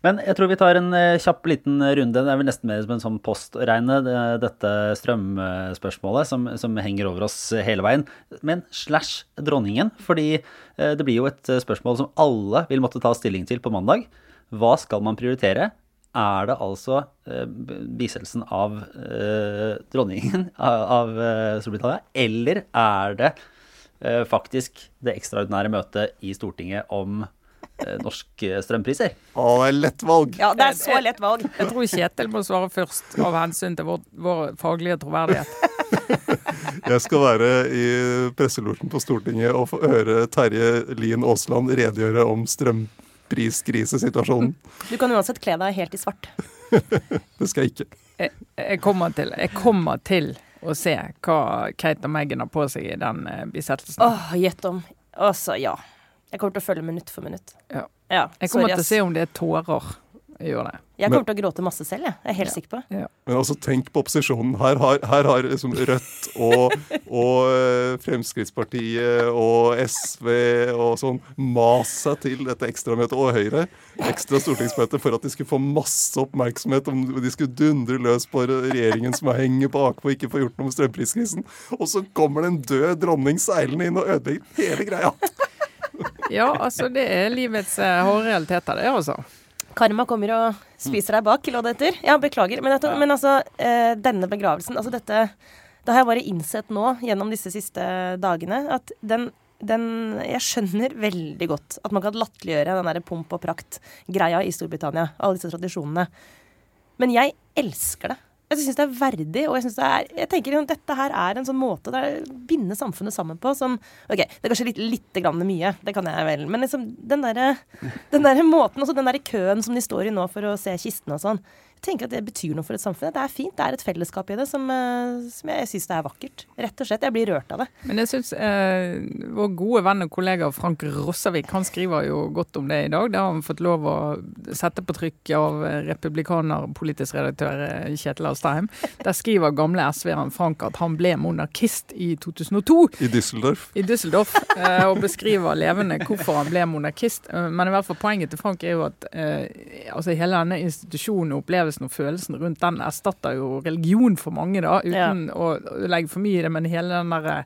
Men jeg tror vi tar en uh, kjapp liten runde. Det er vel nesten mer som en sånn postregne, det, dette strømspørsmålet som, som, henger over oss hele veien. Men slash dronningen, fordi uh, det blir jo et spørsmål som alle vil måtte ta stilling til på mandag. Hva skal man prioritere? Er det altså eh, bisettelsen av eh, dronningen *laughs* av, av eh, Storbritannia, eller er det eh, faktisk det ekstraordinære møtet i Stortinget om eh, norske strømpriser? Å, det er lett valg. Ja, det er så lett valg. Jeg tror Kjetil må svare først, av hensyn til vår, vår faglige troverdighet. *laughs* Jeg skal være i presselosjen på Stortinget og få høre Terje Lien Aasland redegjøre om strømpriser priskrisesituasjonen. *laughs* Du kan uansett kle deg helt i svart. *laughs* det skal jeg ikke. Jeg, jeg, kommer til, jeg, kommer til, å se hva Kate og Meghan har på seg i den uh, bisettelsen. Åh, Gjett om. Altså, ja. Jeg kommer til å følge minutt for minutt. Ja. ja jeg kommer til å se om det er tårer jeg gjør det. Jeg kommer til å gråte masse selv, jeg. jeg er helt ja. sikker på det. Ja. Men altså, tenk på opposisjonen. Her har, her har liksom Rødt og, og, eh, Fremskrittspartiet og SV og sånn mast seg til dette ekstramøtet, og Høyre, ekstra stortingsmøte, for at de skulle få masse oppmerksomhet om de skulle dundre løs på regjeringen som henger bakpå og ikke får gjort noe med strømpriskrisen. Og så kommer det en død dronning seilende inn og ødelegger hele greia. Ja, altså det er livets uh, harde realiteter, det, altså. Karma kommer og spiser deg bak, lå det etter. Ja, beklager. Men, dette, men altså, eh, denne begravelsen Altså dette Det har jeg bare innsett nå gjennom disse siste dagene, at den, den Jeg skjønner veldig godt at man kan latterliggjøre den derre pomp og prakt-greia i Storbritannia. Alle disse tradisjonene. Men jeg elsker det. Jeg syns det er verdig, og jeg det er Jeg tenker at dette her er en sånn måte der binde samfunnet sammen på som OK, det er kanskje litt, litt grann mye, det kan jeg vel, men liksom den derre der måten, altså den derre køen som de står i nå for å se kistene og sånn tenker at det betyr noe for et samfunn. Det er fint. Det er et fellesskap i det som, eh, som jeg syns er vakkert. Rett og slett. Jeg blir rørt av det. Men jeg syns eh, vår gode venn og kollega Frank Rossavik han skriver jo godt om det i dag. Det har han fått lov å sette på trykk av republikaner, politisk redaktør eh, Kjetil Alstheim. Der skriver gamle SV-eren Frank at han ble monarkist i 2002. I Düsseldorf. I Düsseldorf, eh, Og beskriver levende hvorfor han ble monarkist. Eh, men i hvert fall poenget til Frank er jo at eh, altså hele denne institusjonen og opplevelsen og følelsen rundt den erstatter jo religion for mange, da, uten ja. å legge for mye i det. Men hele den derre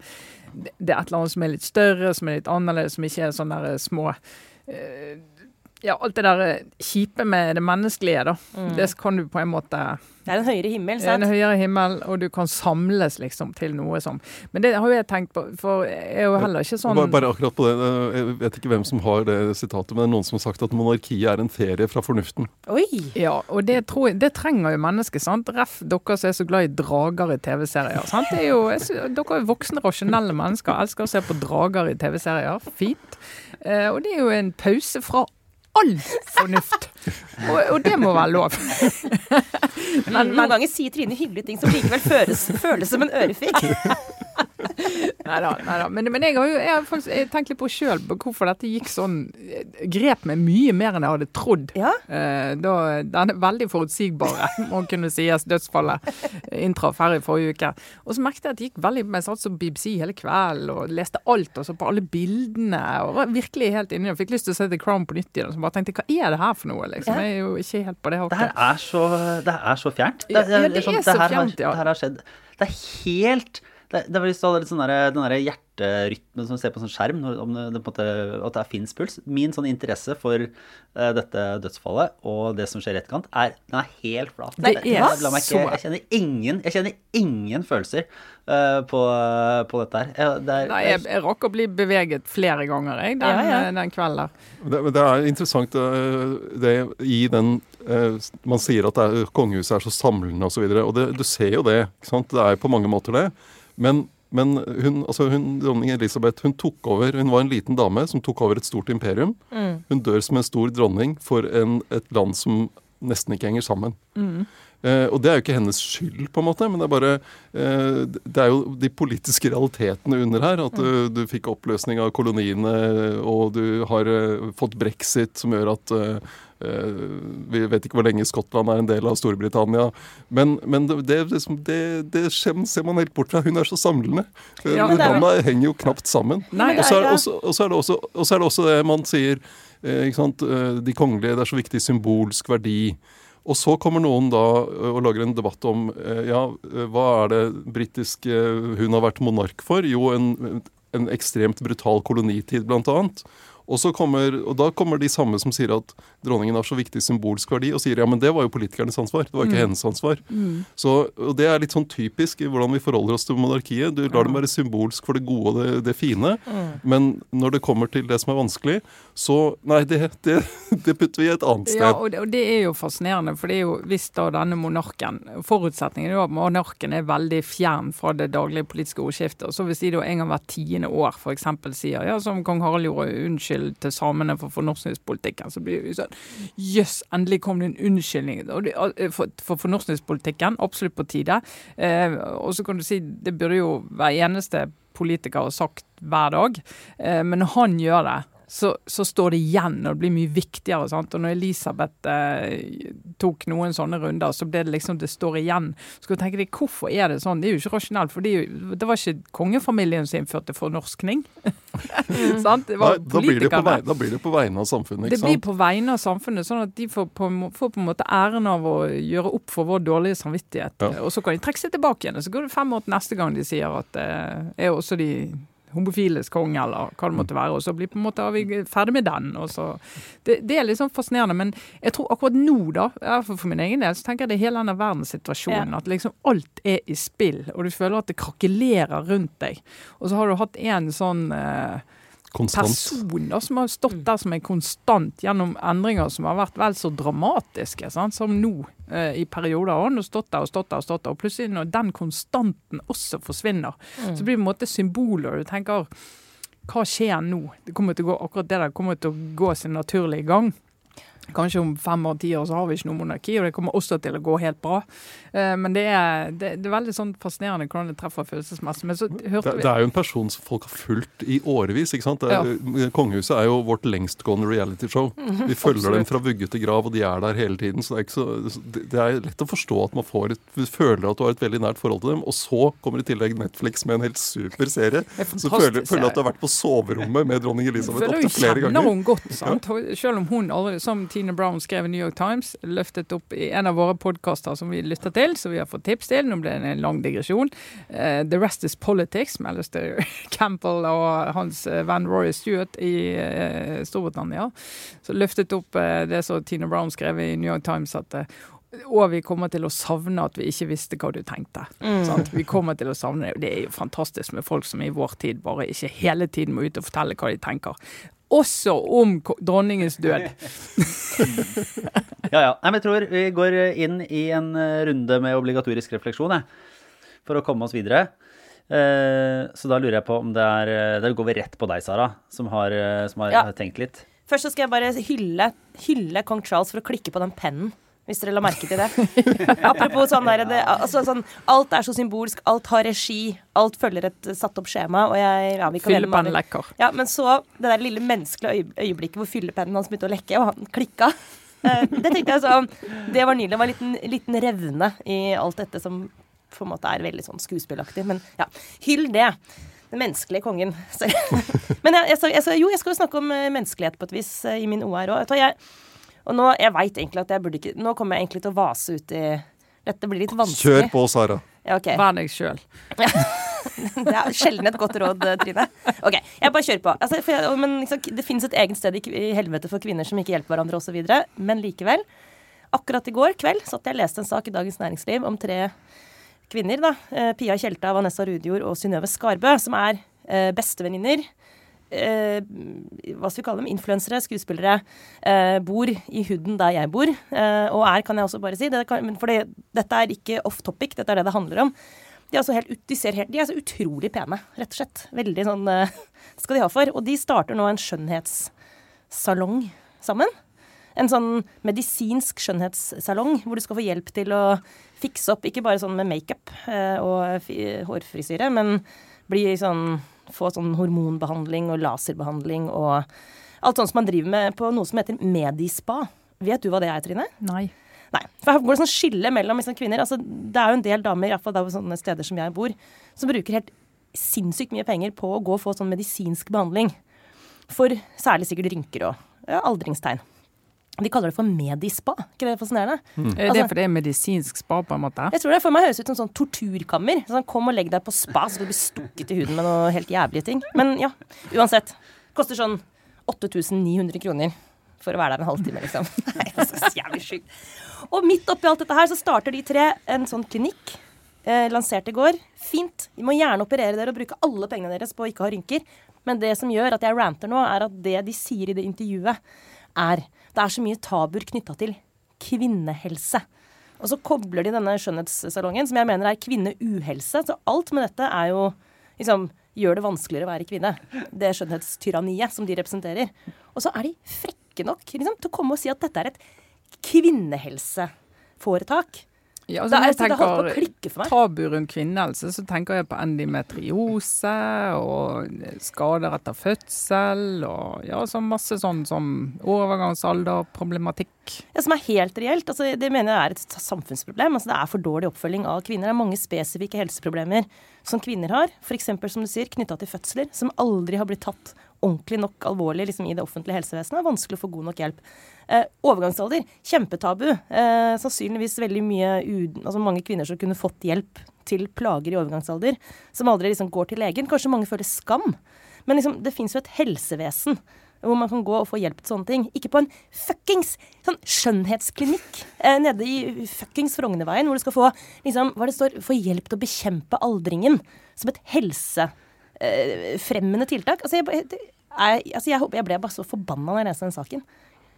Det er et eller annet som er litt større, som er litt annerledes, som ikke er sånne der små uh, ja, alt det der eh, kjipe med det menneskelige, da. Mm. Det kan du på en måte Det er en høyere himmel, sant? En høyere himmel, og du kan samles liksom til noe som Men det har jo jeg tenkt på, for jeg er jo heller ikke sånn bare, bare, akkurat på det, eh, jeg vet ikke hvem som har det sitatet, men det er noen som har sagt at monarkiet er en ferie fra fornuften. Oi! Ja, og det, tror jeg, det trenger jo mennesket, sant. Ref dere som er så glad i drager i TV-serier. sant? Det er jo, jeg, Dere er voksne, rasjonelle mennesker, elsker å se på drager i TV-serier. Fint. Eh, og det er jo en pause fra all fornuft. Og, og, det må være lov. men, Noen ganger sier Trine hyggelige ting som likevel føles, føles som en ørefik. Nei da. Men, men, jeg har jo jeg har faktisk, jeg tenkt litt på sjøl hvorfor dette gikk sånn Grep meg mye mer enn jeg hadde trodd. Ja. Eh, da, denne veldig forutsigbare, *laughs* må kunne sies, dødsfallet inntraff her i forrige uke. Og så merket jeg at det gikk veldig Jeg satt som BBC hele kvelden og leste alt, og så på alle bildene. og var Virkelig helt inni og fikk lyst til å se The Crown på nytt igjen. Så bare tenkte hva er det her for noe, liksom? Jeg er jo ikke helt på det hakket. Det her er så, det er så fjernt. Det, ja, det, er sånn, så fjernt, ja. Det her har skjedd. Det er helt det, det var litt sånn der, den der hjerterytmen som du ser på en sånn skjerm, om det, det, måte, at det fins puls. Min sånn interesse for uh, dette dødsfallet og det som skjer i etterkant, er, den er helt flat. Det er så... Jeg kjenner ingen, jeg kjenner ingen følelser uh, på, uh, på, dette her. Jeg, det er, Nei, jeg, jeg rakk å bli beveget flere ganger, jeg, den, ja, ja. Eh, den kvelden der. Det, det, er interessant det i den man sier at er, kongehuset er så samlende osv. Og, så videre, og det, du ser jo det. Det er på mange måter det. Men, men hun, altså hun, dronning Elisabeth hun tok over, hun var en liten dame som tok over et stort imperium. Mm. Hun dør som en stor dronning for en, et land som nesten ikke henger sammen. Mm. Eh, og det er jo ikke hennes skyld, på en måte, men det er bare eh, Det er jo de politiske realitetene under her. At du, mm. du fikk oppløsning av koloniene, og du har eh, fått brexit, som gjør at eh, Eh, vi vet ikke hvor lenge Skottland er en del av Storbritannia. Men, men det, det, liksom, det, det, ser man helt bort fra. Hun er så samlende. Eh, ja, Landa henger jo knapt sammen. Og, så er også, og, så er det også, og så er det også det man sier eh, De kongelige, det er så viktig symbolsk verdi. Og så kommer noen da og lager en debatt om ja, hva er det britisk hun har vært monark for? Jo, en, en ekstremt brutal kolonitid, blant annet. Og, kommer, og, da kommer de samme som sier at dronningen har så viktig symbolsk verdi, og sier ja, men det var jo politikernes ansvar. Det var ikke mm. hennes ansvar. Mm. Så, og Det er litt sånn typisk i hvordan vi forholder oss til monarkiet. Du lar dem være symbolsk for det gode og det, det fine, mm. men når det kommer til det som er vanskelig, så Nei, det, det, *laughs* det putter vi et annet sted. Ja, og det, og det, er jo fascinerende, for det er jo hvis da denne monarken Forutsetningen er jo at monarken er veldig fjern fra det daglige politiske ordskiftet. Og så hvis de da en gang hvert tiende år f.eks. sier ja, som kong Harald gjorde, unnskyld unnskyld til samene for fornorskningspolitikken, så blir vi sånn Jøss, yes, endelig kom det en unnskyldning eh, for, for fornorskningspolitikken. Absolutt på tide. Eh, og så kan du si det burde jo hver eneste politiker sagt hver dag, eh, men han gjør det så, så, står det igjen, og det blir mye viktigere. Sant? Og når Elisabeth eh, tok noen sånne runder, så ble det liksom det står igjen. Så skal du tenke deg, Hvorfor er det sånn? Det er jo ikke rasjonelt. For det, det var ikke kongefamilien som innførte fornorskning. *laughs* sant? Det var Nei, da, blir det på vegne, da blir det på vegne av samfunnet. ikke sant? Det blir på vegne av samfunnet, sånn at de får på, får på en måte æren av å gjøre opp for vår dårlige samvittighet. Ja. Og så kan de trekke seg tilbake igjen. og Så går det fem år til neste gang de sier at eh, er også de homofiles konge, eller hva det måtte være. Og så blir på en måte vi ferdig med den. og så. Det, det er litt sånn fascinerende. Men jeg tror akkurat nå, da, for min egen del, så tenker jeg det er hele denne verdenssituasjonen. Ja. At liksom alt er i spill, og du føler at det krakelerer rundt deg. Og så har du hatt en sånn eh, Konstant. personer som har stått der som er konstant gjennom endringer som har vært vel så dramatiske sant? som nå eh, i perioder. Og han stått der og stått der og stått der, og plutselig når den konstanten også forsvinner, så blir det på en måte symboler. Du tenker hva skjer nå? Det kommer til å gå, akkurat det der kommer til å gå sin naturlige gang. Kanskje om fem år, ti år så har vi ikke noe monarki, og det kommer også til å gå helt bra. Eh, men det er, det, det er veldig sånn fascinerende hvordan det treffer følelsesmessig. Men så hørte Det, vi det er jo en person som folk har fulgt i årevis. ikke sant? Er, Kongehuset er jo vårt lengstgående realityshow. Vi følger dem fra vugge til grav, og de er der hele tiden. Så det er, så, det er lett å forstå at man får et, føler at du har et veldig nært forhold til dem. Og så kommer i tillegg Netflix med en helt super serie. Er Så føler, føler at du har vært på soverommet med dronning Elisabeth opptil flere ganger. hun godt, sant? Selv om hun aldri, som Tine Brown skrev i New York Times, løftet opp i en av våre podkaster som vi lytter til, som vi har fått tips til. Nå ble det en lang digresjon. Uh, The Rest Is Politics med Alistair *laughs* Campbell og hans eh, venn Roy Stewart i uh, Storbritannia. Så løftet opp uh, det som Tine Brown skrev i New York Times, at og vi kommer til å savne at vi ikke visste hva du tenkte. Sant? Vi kommer til å savne det. Det er jo fantastisk med folk som i vår tid bare ikke hele tiden må ut og fortelle hva de tenker. Også om dronningens død. *laughs* Ja, ja. Nei, men jeg tror vi går inn i en eh, runde med obligatorisk refleksjon, jeg. For å komme oss videre. Eh, så da lurer jeg på om det er eh, Da går vi rett på deg, Sara, som har, som har Ja. tenkt litt. Først så skal jeg bare hylle, hylle kong Charles for å klikke på den pennen. Hvis dere la merke til det. *laughs* Apropos sånn der, det, altså sånn, Alt er så symbolsk, alt har regi, alt følger et eh, satt opp skjema. Og jeg, ja, vi kan mene Fyllepennen lekker. Ja, men så det der lille menneskelige øyeblikket hvor fyllepennen hans begynte å lekke, og han klikka. Eh, Det tenkte jeg sånn Det var nydelig. Det var en liten, liten revne i alt dette som på en måte er veldig sånn skuespillaktig. Men ja, hyll det. Den menneskelige kongen. *laughs* *laughs* Men jeg, jeg, jeg, jo, jeg skal jo snakke om eh, menneskelighet på et vis i min OR òg. Jeg, og nå, jeg vet egentlig at jeg burde ikke Nå kommer jeg egentlig til å vase ut i Dette blir litt vanskelig. Kjør på, Sara. Ja, ok. Vær deg sjøl. *laughs* Det er sjelden et godt råd, eh, Trine. Ok, jeg bare kjører på. Altså, for jeg, men liksom, det fins et eget sted i, i helvete for kvinner som ikke hjelper hverandre osv. Men likevel. Akkurat i går kveld satt jeg og leste en sak i Dagens Næringsliv om tre kvinner. da. Eh, Pia Tjelta, Vanessa Rudjord og Synnøve Skarbø, som er eh, bestevenninner. Eh, hva skal vi kalle dem? Influensere, skuespillere. Eh, bor i huden der jeg bor. Eh, og er, kan jeg også bare si. Det kan, for det, dette er ikke off topic, dette er det det handler om. De er, altså helt, de helt, de er så utrolig pene, rett og slett. Veldig sånn eh, *laughs* skal de ha for. Og de starter nå en skjønnhetssalong sammen. En sånn medisinsk skjønnhetssalong hvor du skal få hjelp til å fikse opp, ikke bare sånn med makeup eh, og hårfrisyre, men bli sånn Få sånn hormonbehandling og laserbehandling og alt sånt som man driver med på noe som heter Medispa. Vet du hva det er, Trine? Nei. Nei. For her går det sånn skille mellom liksom, kvinner. Altså, det er jo en del damer, i hvert fall på sånne steder som jeg bor, som bruker helt sinnssykt mye penger på å gå og få sånn medisinsk behandling. For særlig sikkert rynker og ja, aldringstegn. De kaller det for medispa. ikke det fascinerende? Er det er fordi det er medisinsk spa, på en måte? Jeg tror det for meg høres ut som sånn torturkammer. Sånn, kom og legg deg på spa, så du blir stukket i huden med noe helt jævlige ting. Men ja, uansett. Koster sånn 8900 kroner for å være der en halvtime, liksom. *laughs* Nei, er så jævlig sjukt. Og midt oppi alt dette her så starter de tre en sånn klinikk. Eh, lansert i går. Fint. De må gjerne operere dere og bruke alle pengene deres på å ikke ha rynker. Men det som gjør at jeg ranter nå, er at det de sier i det intervjuet, er det er så mye tabuer knytta til kvinnehelse. Og så kobler de denne skjønnhetssalongen, som jeg mener er kvinneuhelse. Så alt med dette er jo liksom gjør det vanskeligere å være kvinne. Det skjønnhetstyranniet som de representerer. Og så er de frekke nok liksom, til å komme og si at dette er et kvinnehelseforetak. Ja, altså, da, jeg sånn det holdt på å tenker klikke for meg. tabu rundt kvinnehelse, så tenker jeg på endometriose og skader etter fødsel og ja, så masse sånn som overgangsalderproblematikk. Ja, som er helt reelt. Altså, det mener jeg er et samfunnsproblem. Altså, det er for dårlig oppfølging av kvinner. Det er mange spesifikke helseproblemer som kvinner har, f.eks. som du sier, knytta til fødsler, som aldri har blitt tatt ordentlig nok alvorlig liksom, i det offentlige helsevesenet. Det er vanskelig å få god nok hjelp. Eh, overgangsalder, kjempetabu. Eh, sannsynligvis veldig mye altså mange kvinner som kunne fått hjelp til plager i overgangsalder, som aldri liksom går til legen. Kanskje mange føler skam. Men liksom, det fins jo et helsevesen hvor man kan gå og få hjelp til sånne ting. Ikke på en fuckings sånn skjønnhetsklinikk eh, nede i fuckings Frognerveien, hvor du skal få liksom, hva det står, få hjelp til å bekjempe aldringen som et helsefremmende tiltak. Altså, jeg, er, altså jeg, jeg ble bare så forbanna når jeg leste den saken.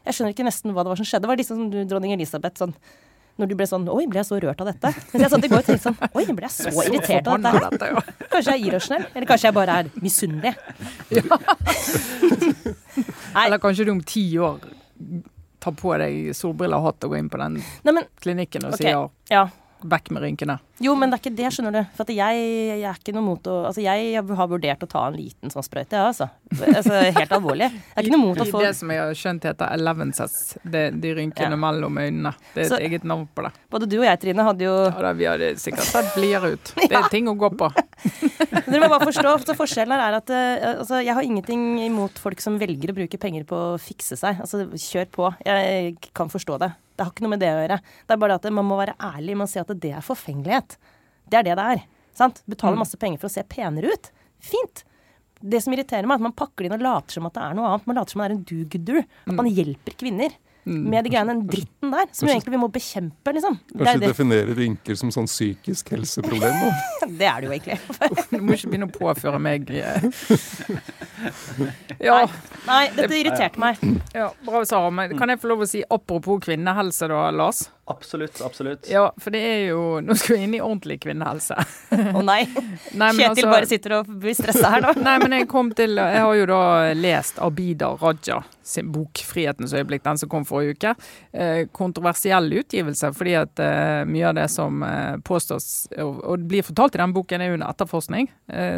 Jeg skjønner ikke nesten hva det var som skjedde. Det var liksom som du, dronning Elisabeth, sånn når du ble sånn Oi, ble jeg så rørt av dette? Mens jeg satt i går og tenkte sånn Oi, ble jeg så irritert av dette her? Ja. Kanskje jeg er irrasjonell? Eller kanskje jeg bare er misunnelig? Ja. *laughs* Eller kanskje du om ti år tar på deg solbriller og hatt og går inn på den Nei, men klinikken og okay. sier ja. 'Vekk med rynkene'. Jo, men det er ikke det, skjønner du. For at jeg, jeg er ikke noe mot å Altså, jeg har vurdert å ta en liten sånn sprøyte, jeg, altså. altså. Helt alvorlig. Jeg er ikke noe mot å få det som jeg har skjønt heter elevenses, det, de rynkene Ja. mellom øynene. Det er et Så- eget navn på det. Både du og jeg, Trine, hadde jo Ja, da, vi hadde sikkert sett blidere ut. Det er *laughs* ting å gå på. *laughs* Dere må bare forstå, så Forskjellen er at eh, altså, jeg har ingenting imot folk som velger å bruke penger på å fikse seg. Altså, Kjør på. Jeg kan forstå det. Det har ikke noe med det å gjøre. Det er bare at man må være ærlig med å si at det er forfengelighet. Det er det det er. Sant? Betale masse penger for å se penere ut. Fint. Det som irriterer meg, er at man pakker det inn og later som at det er noe annet. Man later som det er en do-gooder. At man hjelper kvinner. Med de greiene, den dritten der, som kanskje, egentlig vi må bekjempe, liksom. Kanskje det, definere rynker som sånn psykisk helseproblem? Da. *laughs* det er det jo egentlig. Du må ikke begynne å påføre meg. *laughs* Ja, Nei, dette irriterte meg. ja bra, Sara. Men kan jeg få lov å si apropos kvinnehelse, da, Lars? Absolutt, absolutt. Ja, for det er jo Nå skal vi inn i ordentlig kvinnehelse. Å nei. *laughs* Nei, men Kjetil altså- bare sitter og blir stressa her nå. Nei, men jeg kom til Jeg har jo da lest Abida Raja sin bok 'Frihetens øyeblikk', den som kom forrige uke. Eh, kontroversiell utgivelse, fordi at eh, mye av det som eh, påstås og, blir fortalt i den boken, er under etterforskning.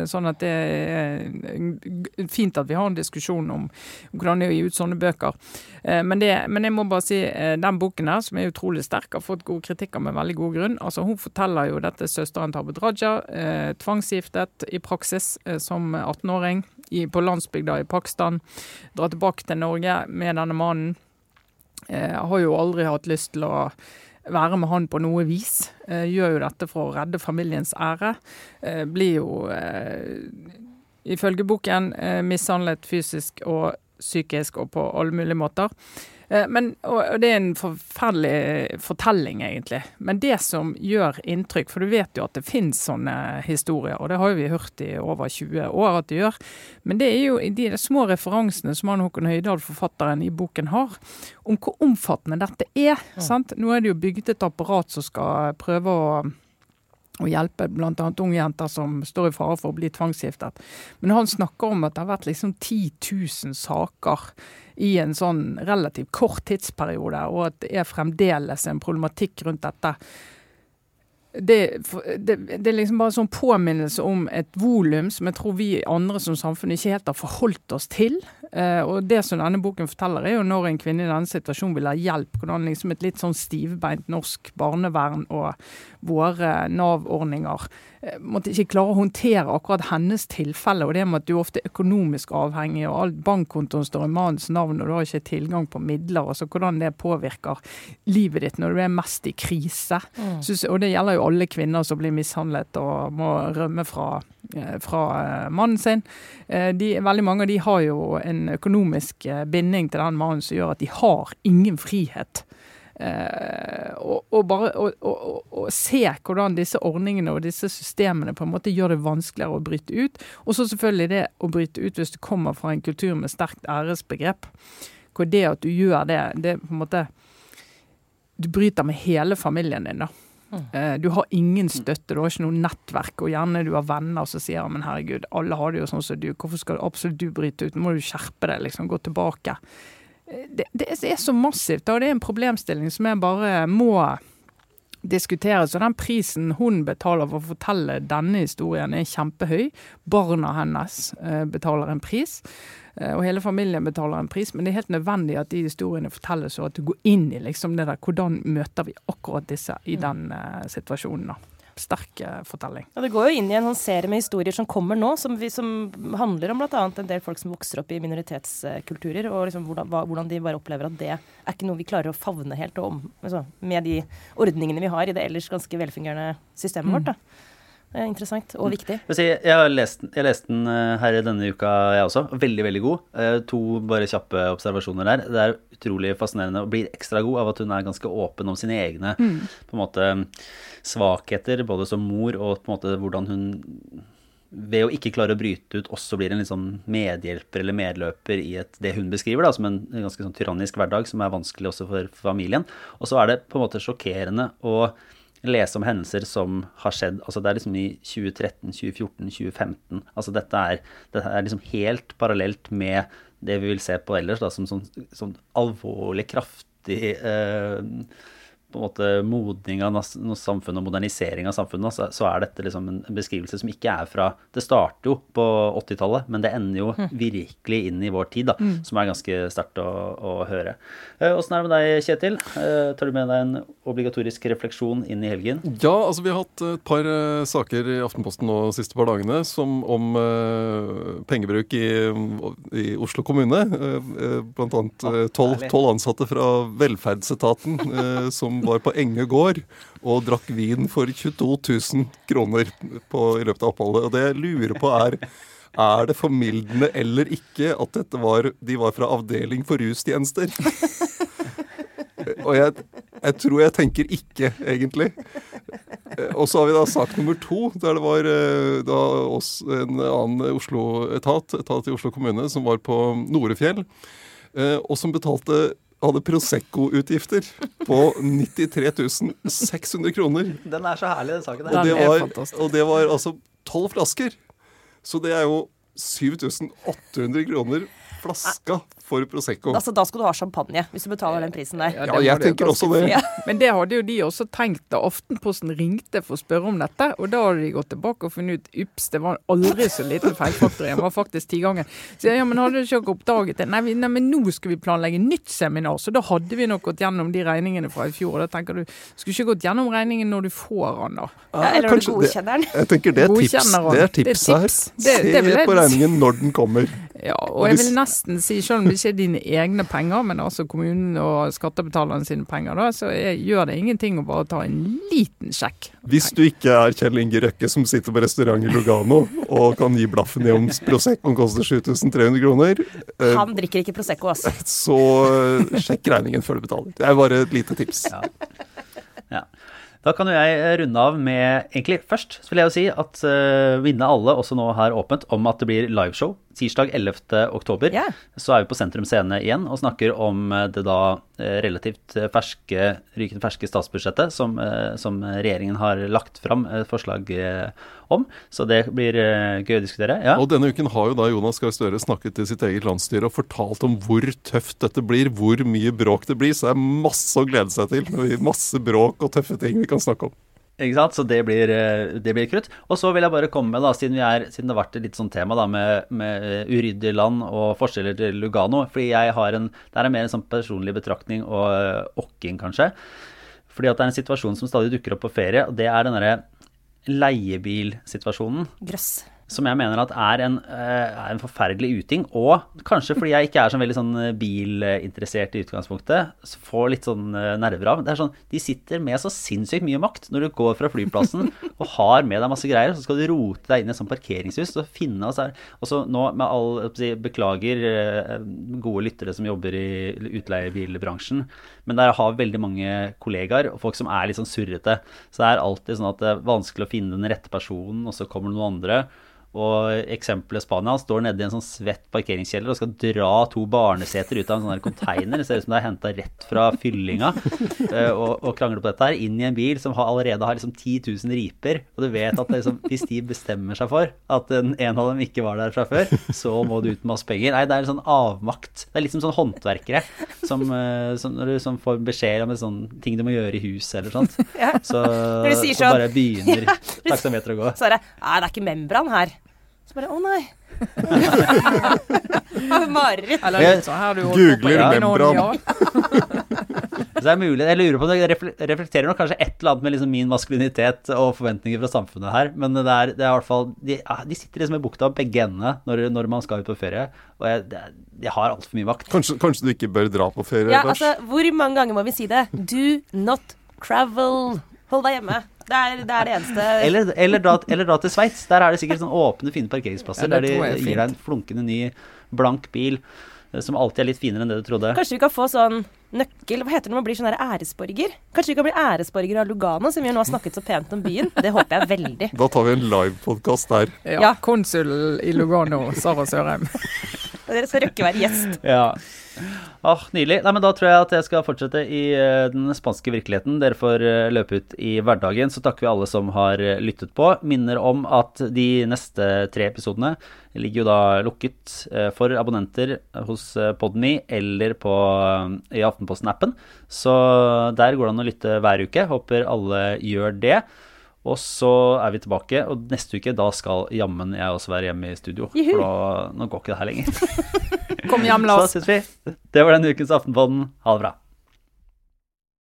Sånn at det er fint at vi har en diskusjon om, om hvordan det er å gi ut sånne bøker. Men, det, men jeg må bare si, den boken her, som er utrolig sterk, har fått gode kritikker med veldig god grunn. Altså, hun forteller jo dette søsteren til Abid Raja, tvangsgiftet i praksis som 18-åring i, på landsbygda i Pakistan. dra tilbake til Norge med denne mannen. Eh, har jo aldri hatt lyst til å være med han på noe vis. Eh, gjør jo dette for å redde familiens ære. Eh, blir jo, ifølge boken, mishandlet fysisk og psykisk og på alle mulige måter. Eh, Men, og det er en forferdelig fortelling, egentlig. Men det som gjør inntrykk, for du vet jo at det finnes sånne historier, og det har jo vi hørt i over 20 år at det gjør, men det er jo de små referansene som han Håkon Høydahl, forfatteren i boken, har, om hvor omfattende dette er. Sant? Nå er det jo bygget et apparat som skal prøve å og hjelpe bl.a. unge jenter som står i fare for å bli tvangsgiftet. Men han snakker om at det har vært liksom 10 000 saker i en sånn relativt kort tidsperiode, og at det er fremdeles en problematikk rundt dette. Det, det, det er liksom bare sånn påminnelse om et volum som jeg tror vi andre som samfunn ikke helt har forholdt oss til. Eh, og det som denne boken forteller, er jo når en kvinne i denne situasjonen vil ha hjelp. Hvordan liksom et litt sånn stivbeint norsk barnevern og våre Nav-ordninger eh, måtte ikke klare å håndtere akkurat hennes tilfelle. Og det med at du ofte er økonomisk avhengig, og all bankkontoen står i mannens navn, og du har ikke tilgang på midler. Altså hvordan det påvirker livet ditt når du er mest i krise. Synes, og det gjelder jo alle kvinner som blir mishandlet og må rømme fra, eh, fra mannen sin. Eh, De, veldig mange av de har jo en økonomisk eh, binding til den mannen som gjør at de har ingen frihet. Eh, og, og bare å, se hvordan disse ordningene og disse systemene på en måte gjør det vanskeligere å bryte ut. Og så selvfølgelig det å bryte ut hvis du kommer fra en kultur med sterkt æresbegrep. Hvor det at du gjør det, det på en måte Du bryter med hele familien din, da. Eh, Du har ingen støtte, du har ikke noe nettverk, og gjerne du har venner som sier men herregud, alle har det jo sånn som du, hvorfor skal absolutt du bryte ut, nå må du skjerpe deg, liksom, gå tilbake. Eh, Det, det er så massivt, og det er en problemstilling som jeg bare må diskuteres. Og den prisen hun betaler for å fortelle denne historien er kjempehøy. Barna hennes eh, betaler en pris, og hele familien betaler en pris. Men det er helt nødvendig at de historiene fortelles, og at du går inn i liksom det der hvordan møter vi akkurat disse i den uh, situasjonen. da. Sterk uh, fortelling. Ja, Det går jo inn i en sånn serie med historier som kommer nå, som, vi, som handler om bl.a. en del folk som vokser opp i minoritetskulturer, og liksom hvordan, hva, hvordan de bare opplever at det er ikke noe vi klarer å favne helt om, altså, med de ordningene vi har i det ellers ganske velfungerende systemet vårt. da. Det er interessant og viktig. Jeg, har lest, jeg leste den eh, her denne uka, jeg også. Veldig, veldig god. Eh, To bare kjappe observasjoner der. Det er utrolig fascinerende og blir ekstra god av at hun er ganske åpen om sine egne på en måte svakheter, både som mor og på en måte hvordan hun ved å ikke klare å bryte ut også blir en liksom medhjelper eller medløper i et, det hun beskriver da, som en ganske sånn tyrannisk hverdag som er vanskelig også for familien. Og så er det på en måte sjokkerende å lese om hendelser som har skjedd altså Det er liksom i 2013, 2014, 2015. Altså dette er, dette er liksom helt parallelt med det vi vil se på ellers, da, som sånn, sånn alvorlig kraftig eh, på en måte modning av samfunnet og modernisering av samfunnet, så, så er dette liksom en beskrivelse som ikke er fra Det starter jo på 80-tallet, men det ender jo mm. virkelig inn i vår tid, da, mm. som er ganske sterkt å, å høre. Åssen eh, er det med deg, Kjetil? Eh, tar du med deg en obligatorisk refleksjon inn i helgen? Ja, altså vi har hatt et par uh, saker i Aftenposten nå de siste par dagene som om uh, pengebruk i, i, Oslo kommune. Uh, blant annet tolv ansatte fra velferdsetaten som var på Enge gård og drakk vin for 22 000 kroner på, i løpet av oppholdet. Og det jeg lurer på er er det formildende eller ikke at var, de var fra avdeling for rustjenester? *laughs* Og jeg, jeg, tror jeg tenker ikke, egentlig. Og så har vi da sak nummer to, der det var eh, da oss, en annen Oslo-etat, etat i Oslo kommune, som var på Norefjell, eh, og som betalte hadde Prosecco-utgifter på 93 600 kroner. Den er så herlig, den saken. Og det var, og det var altså tolv flasker. Så det er jo 7800 kroner flaska for Prosecco. Altså, Da skal du ha champagne, hvis du betaler den prisen der. Ja, jeg tenker også det. Ja. *laughs* Men det hadde jo de også tenkt da Aftenposten ringte for å spørre om dette. Og da hadde de gått tilbake og funnet ut ups, det var aldri så liten feilfaktor igjen. var faktisk ti ganger. Så ja, men hadde du ikke oppdaget det? Nei, vi, nei, men nå skal vi planlegge nytt seminar. Så da hadde vi nok gått gjennom de regningene fra i fjor. Og da tenker du, skulle ikke gått gjennom regningen når du får den, da. Ja, eller når du godkjenner den. Jeg tenker det er tips, det er tips her. Se på regningen når den kommer. Ja, og jeg vil nesten si, selv om det ikke er dine egne penger, men altså kommunen og skattebetalerne sine penger, da, så jeg, gjør det ingenting å bare ta en liten sjekk. Hvis du ikke er Kjell Inge Røkke som sitter på restaurant i Lugano og kan gi blaffen i om Proseccoen koster 7300 kroner eh, Han drikker ikke Prosecco, altså. Så eh, sjekk regningen før du betaler. Det er bare et lite tips. Ja. ja. Da kan jo jeg runde av med Egentlig først så vil jeg jo si at uh, Vinne alle også nå har åpent om at det blir liveshow tirsdag 11. oktober. Yeah. Så er vi på Sentrum Scene igjen og snakker om eh, det da eh, relativt ferske, rykende ferske statsbudsjettet som, som regjeringen har lagt fram et forslag om. Så det blir gøy å diskutere. Ja. Og denne uken har jo da Jonas Gahr Støre snakket til sitt eget landsstyre og fortalt om hvor tøft dette blir, hvor mye bråk det blir. Så det er masse å glede seg til. Masse bråk og tøffe ting vi kan snakke om. Ikke sant? Så det blir, eh, det blir krutt. Og så vil jeg bare komme med, da, siden, er, siden det har vært et litt sånn tema da, med, med uryddige land og forskjeller til Lugano fordi jeg har en, Det er mer en sånn personlig betraktning og uh, okking, kanskje. Fordi at det er en situasjon som stadig dukker opp på ferie, og det er den derre leiebilsituasjonen. Grøss som jeg mener at er en, eh, er en, forferdelig uting. Og kanskje fordi jeg ikke er så veldig sånn eh, bilinteressert i utgangspunktet, så får litt sånn eh, nerver av. Det er sånn, De sitter med så sinnssykt mye makt når du går fra flyplassen *laughs* og har med deg masse greier, så skal du rote deg inn i et sånt parkeringshus og finne oss her. Og så nå med all Beklager gode lyttere som jobber i utleiebilbransjen, men der har veldig mange kollegaer og folk som er litt sånn surrete. Så det er alltid sånn at det er vanskelig å finne den rette personen, og så kommer det noen andre. Og eksempelet Spania står nede i en sånn svett parkeringskjeller og skal dra to barneseter ut av en sånn container. Det ser ut som det er henta rett fra fyllinga. Eh, og, og krangler på dette her. Inn i en bil som har, allerede har liksom 10 000 riper. Og du vet at liksom, hvis de bestemmer seg for at en, en, av dem ikke var der fra før, så må du ut med masse penger. Nei, det er en sånn avmakt. Det er litt som sånn håndverkere som, eh, som, som får beskjed om en sånn ting du må gjøre i huset eller sånt. Så, så sånn, bare begynner taksameteret å gå. Så er det, det er ikke membran her. Så bare Å nei. *laughs* Mareritt. Googler membran. *laughs* Så det er mulig, jeg lurer på om det reflekterer nok kanskje et eller annet med liksom min maskulinitet og forventninger fra samfunnet her. Men det er, det er i hvert fall De, de sitter liksom i bukta begge endene når, når, man skal ut på ferie. Og jeg, det, de har altfor mye makt. Kanskje, kanskje, du ikke bør dra på ferie? Ja, altså, hvor mange ganger må vi si det? Do not travel. Hold deg hjemme. Det er, det er det, eneste Eller, eller, dra, eller dra, til Sveits. Der er det sikkert sånn åpne, fine parkeringsplasser ja, der de gir deg en flunkende ny, blank bil. eh, som alltid er litt finere enn det du trodde. Kanskje vi kan få sånn nøkkel Hva heter det når man blir sånn æresborger? Kanskje vi kan bli æresborger av Lugano, som vi nå har snakket så pent om byen? Det håper jeg veldig. Da tar vi en livepodkast der. Ja, Ja. Konsul i Lugano, Sara Sørheim. Dere skal røkke være gjest. Ja. Ah, nydelig. Nei, men Da tror jeg at jeg skal fortsette i eh, den spanske virkeligheten. Dere får eh, løpe ut i hverdagen. Så takker vi alle som har eh, lyttet på. Minner om at de neste tre episodene ligger jo da lukket for abonnenter hos Podme eller på, i Aftenposten-appen. Så der går det an å lytte hver uke. Håper alle gjør det. Og så er vi tilbake, og neste uke da skal jammen jeg også være hjemme i studio. Juhu. For da, nå går ikke det her lenger. *laughs* Kom hjem, Så Lars. vi. Det var denne ukens Aftenpodden. Ha det bra.